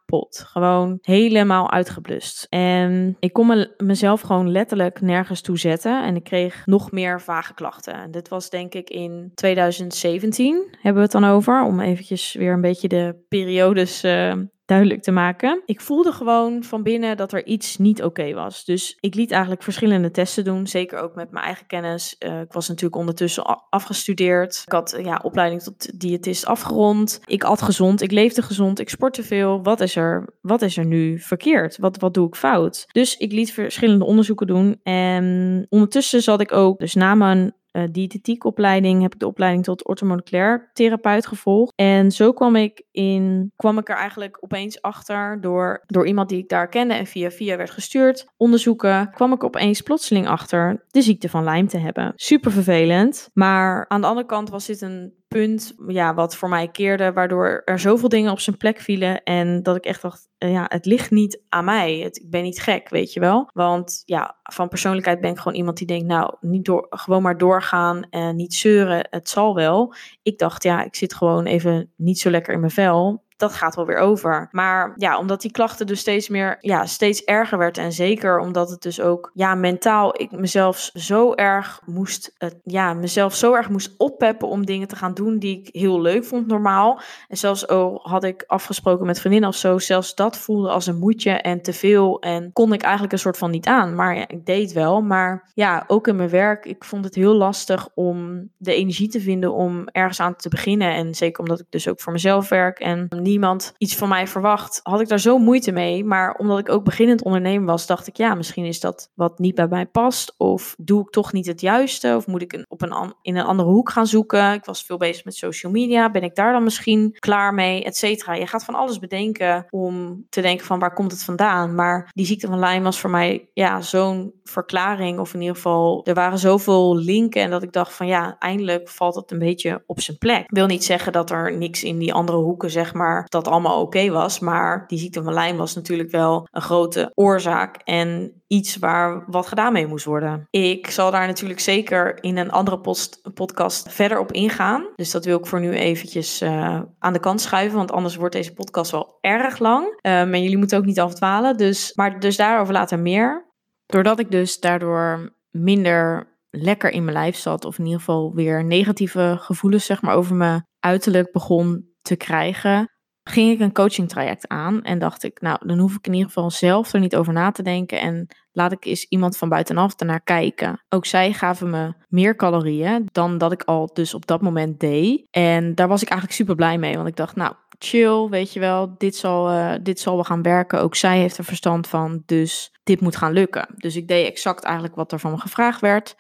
kapot. Gewoon helemaal uitgeblust. En ik kon me, mezelf gewoon letterlijk nergens toe zetten. En ik kreeg nog meer vage klachten. En dit was denk ik in 2017, hebben we het dan over. Om eventjes weer een beetje de periodes uh, duidelijk te maken. Ik voelde gewoon van binnen dat er iets niet oké was. Dus ik liet eigenlijk verschillende testen doen, zeker ook met mijn eigen kennis. Uh, ik was natuurlijk ondertussen afgestudeerd. Ik had ja, opleiding tot diëtist afgerond. Ik at gezond, ik leefde gezond, ik sportte veel. Wat is er, wat is er nu verkeerd? Wat, wat doe ik fout? Dus ik liet verschillende onderzoeken doen. En ondertussen zat ik ook, dus na mijn uh, diëtetiekopleiding heb ik de opleiding tot orthomoleculair therapeut gevolgd. En zo kwam ik in, kwam ik er eigenlijk opeens achter door, door iemand die ik daar kende en via via werd gestuurd. Onderzoeken kwam ik opeens plotseling achter de ziekte van Lyme te hebben. Super vervelend. Maar aan de andere kant was dit een punt ja, wat voor mij keerde, waardoor er zoveel dingen op zijn plek vielen. En dat ik echt dacht, eh, ja, het ligt niet aan mij. Ik ben niet gek, weet je wel. Want ja, van persoonlijkheid ben ik gewoon iemand die denkt, nou, niet door, gewoon maar doorgaan en niet zeuren, het zal wel. Ik dacht, ja, ik zit gewoon even niet zo lekker in mijn vel dat gaat wel weer over. Maar ja, omdat die klachten dus steeds meer, ja, steeds erger werd. En zeker omdat het dus ook, ja, mentaal, ik mezelf zo erg moest, uh, ja, mezelf zo erg moest oppeppen om dingen te gaan doen die ik heel leuk vond normaal. En zelfs oh, had ik afgesproken met vriendinnen of zo, zelfs dat voelde als een moedje en te veel. En kon ik eigenlijk een soort van niet aan. Maar ja, ik deed wel. Maar ja, ook in mijn werk, ik vond het heel lastig om de energie te vinden om ergens aan te beginnen. En zeker omdat ik dus ook voor mezelf werk en niemand iets van mij verwacht, had ik daar zo moeite mee. Maar omdat ik ook beginnend ondernemer was, dacht ik, ja, misschien is dat wat niet bij mij past. Of doe ik toch niet het juiste? Of moet ik een, op een, in een andere hoek gaan zoeken? Ik was veel bezig met social media. Ben ik daar dan misschien klaar mee? Et cetera. Je gaat van alles bedenken om te denken van waar komt het vandaan? Maar die ziekte van Lyme was voor mij ja, zo'n verklaring. Of in ieder geval, er waren zoveel linken. En dat ik dacht van ja, eindelijk valt het een beetje op zijn plek. Ik wil niet zeggen dat er niks in die andere hoeken, zeg maar, dat allemaal oké was. Maar die ziekte van Lyme was natuurlijk wel een grote oorzaak en iets waar wat gedaan mee moest worden. Ik zal daar natuurlijk zeker in een andere post, podcast verder op ingaan. Dus dat wil ik voor nu eventjes uh, aan de kant schuiven, want anders wordt deze podcast wel erg lang. Um, en jullie moeten ook niet afdwalen. Dus, maar dus daarover later meer. Doordat ik dus daardoor minder lekker in mijn lijf zat, of in ieder geval weer negatieve gevoelens zeg maar, over mijn uiterlijk begon te krijgen, ging ik een coaching traject aan en dacht ik, nou, dan hoef ik in ieder geval zelf er niet over na te denken en laat ik eens iemand van buitenaf ernaar kijken. Ook zij gaven me meer calorieën dan dat ik al dus op dat moment deed. En daar was ik eigenlijk super blij mee, want ik dacht, nou, chill, weet je wel, dit zal, uh, dit zal wel gaan werken. Ook zij heeft er verstand van, dus dit moet gaan lukken. Dus ik deed exact eigenlijk wat er van me gevraagd werd.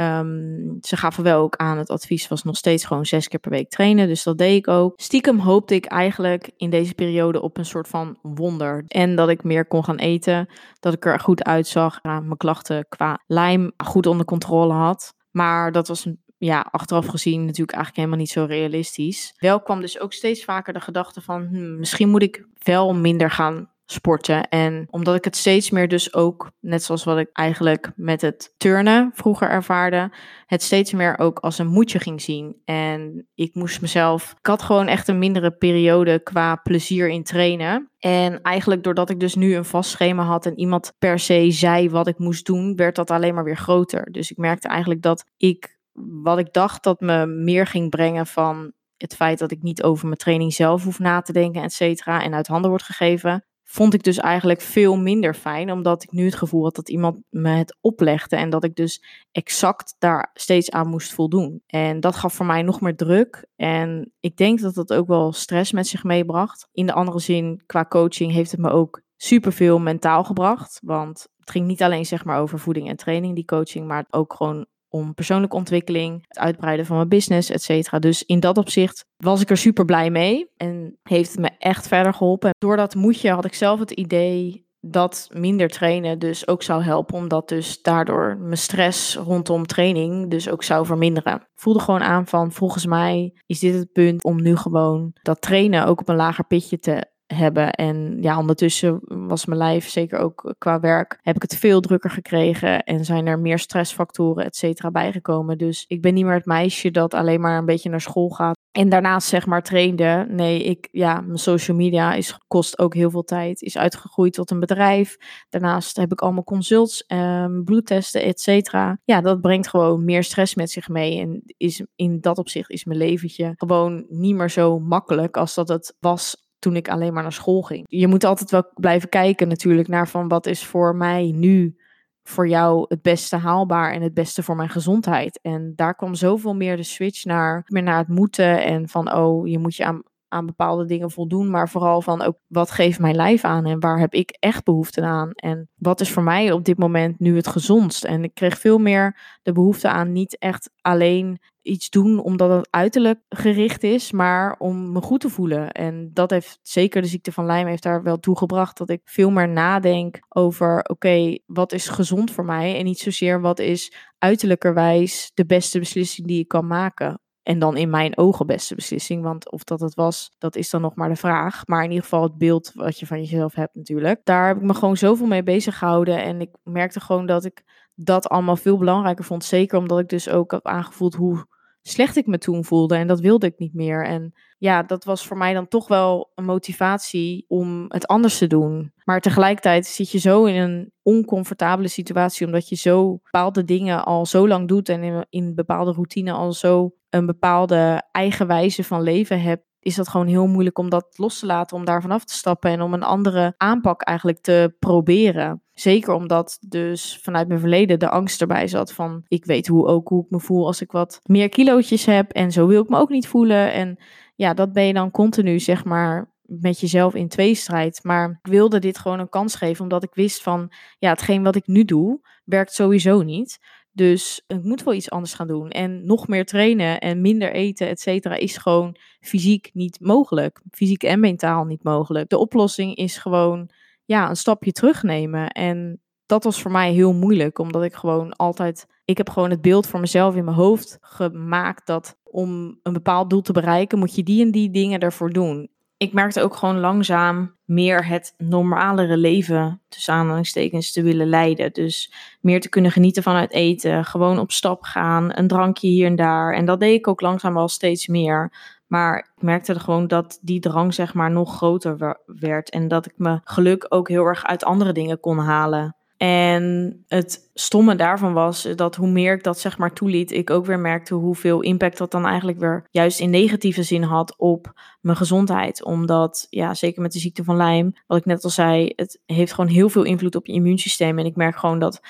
Um, ze gaven wel ook aan, het advies was nog steeds gewoon zes keer per week trainen. Dus dat deed ik ook. Stiekem hoopte ik eigenlijk in deze periode op een soort van wonder. En dat ik meer kon gaan eten. Dat ik er goed uitzag. mijn klachten qua lijm goed onder controle had. Maar dat was ja, achteraf gezien natuurlijk eigenlijk helemaal niet zo realistisch. Wel kwam dus ook steeds vaker de gedachte van... Hm, misschien moet ik wel minder gaan sporten. En omdat ik het steeds meer dus ook, net zoals wat ik eigenlijk met het turnen vroeger ervaarde, het steeds meer ook als een moedje ging zien. En ik moest mezelf, ik had gewoon echt een mindere periode qua plezier in trainen. En eigenlijk doordat ik dus nu een vast schema had en iemand per se zei wat ik moest doen, werd dat alleen maar weer groter. Dus ik merkte eigenlijk dat ik, wat ik dacht dat me meer ging brengen van het feit dat ik niet over mijn training zelf hoef na te denken, et cetera, en uit handen wordt gegeven, vond ik dus eigenlijk veel minder fijn, omdat ik nu het gevoel had dat iemand me het oplegde en dat ik dus exact daar steeds aan moest voldoen. En dat gaf voor mij nog meer druk en ik denk dat dat ook wel stress met zich meebracht. In de andere zin, qua coaching heeft het me ook superveel mentaal gebracht, want het ging niet alleen zeg maar over voeding en training, die coaching, maar ook gewoon om persoonlijke ontwikkeling, het uitbreiden van mijn business, et cetera. Dus in dat opzicht was ik er super blij mee en heeft het me echt verder geholpen. Door dat moedje had ik zelf het idee dat minder trainen dus ook zou helpen, omdat dus daardoor mijn stress rondom training dus ook zou verminderen. Voelde gewoon aan van volgens mij is dit het punt om nu gewoon dat trainen ook op een lager pitje te hebben. En ja, ondertussen was mijn lijf, zeker ook qua werk, heb ik het veel drukker gekregen en zijn er meer stressfactoren, et cetera, bijgekomen. Dus ik ben niet meer het meisje dat alleen maar een beetje naar school gaat en daarnaast zeg maar trainde. Nee, ik, ja, mijn social media is, kost ook heel veel tijd, is uitgegroeid tot een bedrijf. Daarnaast heb ik allemaal consults, um, bloedtesten, et cetera. Ja, dat brengt gewoon meer stress met zich mee en is in dat opzicht is mijn leventje gewoon niet meer zo makkelijk als dat het was toen ik alleen maar naar school ging. Je moet altijd wel blijven kijken natuurlijk naar van wat is voor mij nu voor jou het beste haalbaar en het beste voor mijn gezondheid. En daar kwam zoveel meer de switch naar, meer naar het moeten en van oh, je moet je aan, aan bepaalde dingen voldoen, maar vooral van ook wat geeft mijn lijf aan en waar heb ik echt behoefte aan en wat is voor mij op dit moment nu het gezondst. En ik kreeg veel meer de behoefte aan niet echt alleen iets doen omdat het uiterlijk gericht is, maar om me goed te voelen. En dat heeft zeker de ziekte van Lyme heeft daar wel toe gebracht dat ik veel meer nadenk over oké, wat is gezond voor mij en niet zozeer wat is uiterlijkerwijs de beste beslissing die ik kan maken. En dan in mijn ogen beste beslissing. Want of dat het was, dat is dan nog maar de vraag. Maar in ieder geval het beeld wat je van jezelf hebt natuurlijk. Daar heb ik me gewoon zoveel mee bezig gehouden. En ik merkte gewoon dat ik dat allemaal veel belangrijker vond. Zeker omdat ik dus ook heb aangevoeld hoe slecht ik me toen voelde. En dat wilde ik niet meer. En ja, dat was voor mij dan toch wel een motivatie om het anders te doen. Maar tegelijkertijd zit je zo in een oncomfortabele situatie, omdat je zo bepaalde dingen al zo lang doet en in, in bepaalde routine al zo een bepaalde eigen wijze van leven hebt is dat gewoon heel moeilijk om dat los te laten, om daarvan af te stappen en om een andere aanpak eigenlijk te proberen. Zeker omdat dus vanuit mijn verleden de angst erbij zat van ik weet hoe ook hoe ik me voel als ik wat meer kilootjes heb en zo wil ik me ook niet voelen en ja, dat ben je dan continu zeg maar met jezelf in tweestrijd. Maar ik wilde dit gewoon een kans geven omdat ik wist van ja, hetgeen wat ik nu doe werkt sowieso niet. Dus ik moet wel iets anders gaan doen. En nog meer trainen en minder eten, et cetera, is gewoon fysiek niet mogelijk. Fysiek en mentaal niet mogelijk. De oplossing is gewoon ja, een stapje terugnemen. En dat was voor mij heel moeilijk, omdat ik gewoon altijd. Ik heb gewoon het beeld voor mezelf in mijn hoofd gemaakt dat om een bepaald doel te bereiken, moet je die en die dingen ervoor doen ik merkte ook gewoon langzaam meer het normalere leven, tussen aanhalingstekens, te willen leiden. Dus meer te kunnen genieten van het eten, gewoon op stap gaan, een drankje hier en daar. En dat deed ik ook langzaam wel steeds meer. Maar ik merkte er gewoon dat die drang zeg maar nog groter werd. En dat ik me geluk ook heel erg uit andere dingen kon halen. En het stomme daarvan was dat hoe meer ik dat zeg maar toeliet, ik ook weer merkte hoeveel impact dat dan eigenlijk weer juist in negatieve zin had op mijn gezondheid. Omdat, ja, zeker met de ziekte van Lyme, wat ik net al zei, het heeft gewoon heel veel invloed op je immuunsysteem. En ik merk gewoon dat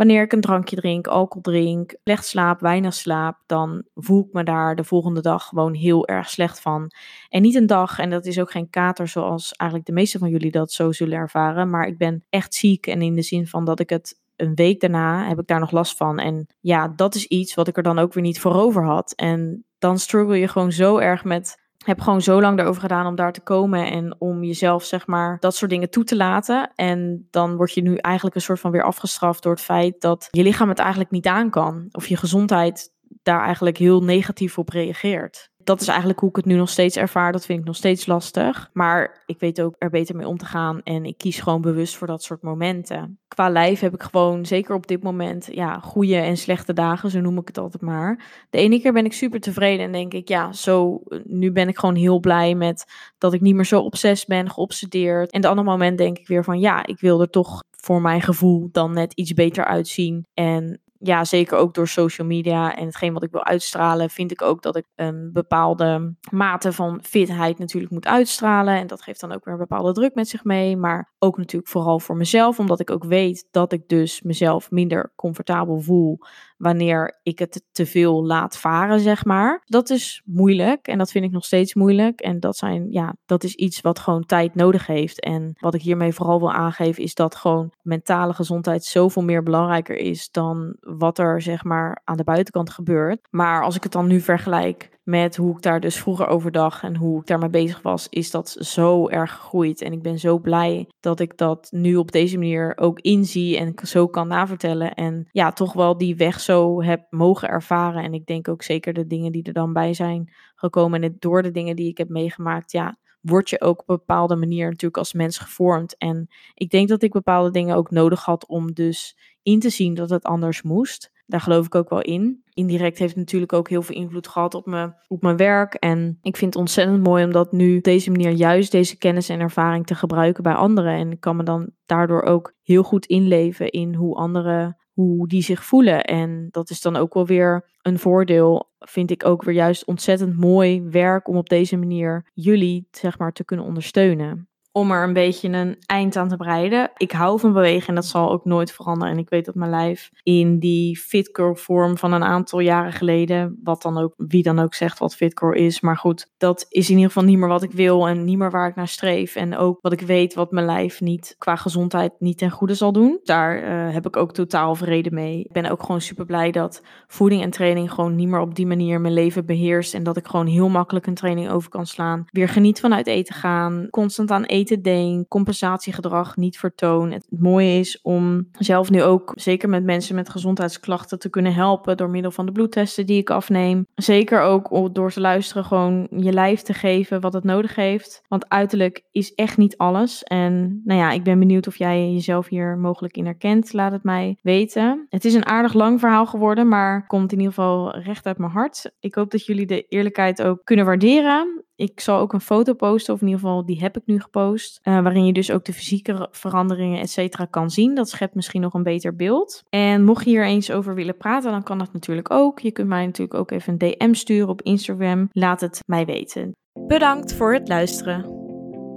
wanneer ik een drankje drink, alcohol drink, slecht slaap, weinig slaap, dan voel ik me daar de volgende dag gewoon heel erg slecht van. En niet een dag, en dat is ook geen kater zoals eigenlijk de meeste van jullie dat zo zullen ervaren, maar ik ben echt ziek en in de zin van dat ik het een week daarna heb ik daar nog last van. En ja, dat is iets wat ik er dan ook weer niet voor over had. En dan struggle je gewoon zo erg met heb gewoon zo lang erover gedaan om daar te komen en om jezelf, zeg maar, dat soort dingen toe te laten. En dan word je nu eigenlijk een soort van weer afgestraft door het feit dat je lichaam het eigenlijk niet aan kan. Of je gezondheid daar eigenlijk heel negatief op reageert dat is eigenlijk hoe ik het nu nog steeds ervaar. Dat vind ik nog steeds lastig. Maar ik weet ook er beter mee om te gaan. En ik kies gewoon bewust voor dat soort momenten. Qua lijf heb ik gewoon, zeker op dit moment, ja, goede en slechte dagen. Zo noem ik het altijd maar. De ene keer ben ik super tevreden en denk ik, ja, zo, nu ben ik gewoon heel blij met dat ik niet meer zo obsessief ben, geobsedeerd. En de andere moment denk ik weer van, ja, ik wil er toch voor mijn gevoel dan net iets beter uitzien. En ja, zeker ook door social media en hetgeen wat ik wil uitstralen, vind ik ook dat ik een bepaalde mate van fitheid natuurlijk moet uitstralen. En dat geeft dan ook weer een bepaalde druk met zich mee. Maar ook natuurlijk vooral voor mezelf, omdat ik ook weet dat ik dus mezelf minder comfortabel voel wanneer ik het te veel laat varen, zeg maar. Dat is moeilijk en dat vind ik nog steeds moeilijk. En dat, zijn, ja, dat is iets wat gewoon tijd nodig heeft. En wat ik hiermee vooral wil aangeven, is dat gewoon mentale gezondheid zoveel meer belangrijker is dan wat er, zeg maar, aan de buitenkant gebeurt. Maar als ik het dan nu vergelijk met hoe ik daar dus vroeger over dacht en hoe ik daarmee bezig was, is dat zo erg gegroeid. En ik ben zo blij dat ik dat nu op deze manier ook inzie en zo kan navertellen. En ja, toch wel die weg zo heb mogen ervaren. En ik denk ook zeker de dingen die er dan bij zijn gekomen. En door de dingen die ik heb meegemaakt, ja, word je ook op een bepaalde manier natuurlijk als mens gevormd. En ik denk dat ik bepaalde dingen ook nodig had om dus in te zien dat het anders moest. Daar geloof ik ook wel in. Indirect heeft het natuurlijk ook heel veel invloed gehad op, me, op mijn werk. En ik vind het ontzettend mooi om dat nu op deze manier juist deze kennis en ervaring te gebruiken bij anderen. En ik kan me dan daardoor ook heel goed inleven in hoe anderen, hoe die zich voelen. En dat is dan ook wel weer een voordeel. Vind ik ook weer juist ontzettend mooi werk om op deze manier jullie zeg maar te kunnen ondersteunen. Om er een beetje een eind aan te breiden. Ik hou van bewegen en dat zal ook nooit veranderen. En ik weet dat mijn lijf in die fitgirl vorm van een aantal jaren geleden, wat dan ook, wie dan ook zegt wat fitgirl is. Maar goed, dat is in ieder geval niet meer wat ik wil en niet meer waar ik naar streef. En ook wat ik weet wat mijn lijf niet qua gezondheid niet ten goede zal doen. Daar uh, heb ik ook totaal vrede mee. Ik ben ook gewoon super blij dat voeding en training gewoon niet meer op die manier mijn leven beheerst. En dat ik gewoon heel makkelijk een training over kan slaan. Weer geniet van uit eten gaan. Constant aan eten denk. Compensatiegedrag niet vertoon. Het mooie is om zelf nu ook, zeker met mensen met gezondheidsklachten, te kunnen helpen door middel van de bloedtesten die ik afneem. Zeker ook door te luisteren, gewoon je lijf te geven wat het nodig heeft. Want uiterlijk is echt niet alles. En nou ja, ik ben benieuwd of jij jezelf hier mogelijk in herkent. Laat het mij weten. Het is een aardig lang verhaal geworden, maar komt in ieder geval recht uit mijn hart. Ik hoop dat jullie de eerlijkheid ook kunnen waarderen. Ik zal ook een foto posten, of in ieder geval die heb ik nu gepost. Uh, waarin je dus ook de fysieke veranderingen, et cetera, kan zien. Dat schept misschien nog een beter beeld. En mocht je hier eens over willen praten, dan kan dat natuurlijk ook. Je kunt mij natuurlijk ook even een DM sturen op Instagram. Laat het mij weten. Bedankt voor het luisteren.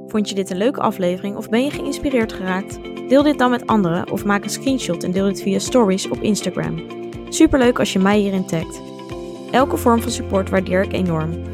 Vond je dit een leuke aflevering of ben je geïnspireerd geraakt? Deel dit dan met anderen of maak een screenshot en deel dit via stories op Instagram. Superleuk als je mij hierin tagt. Elke vorm van support waardeer ik enorm.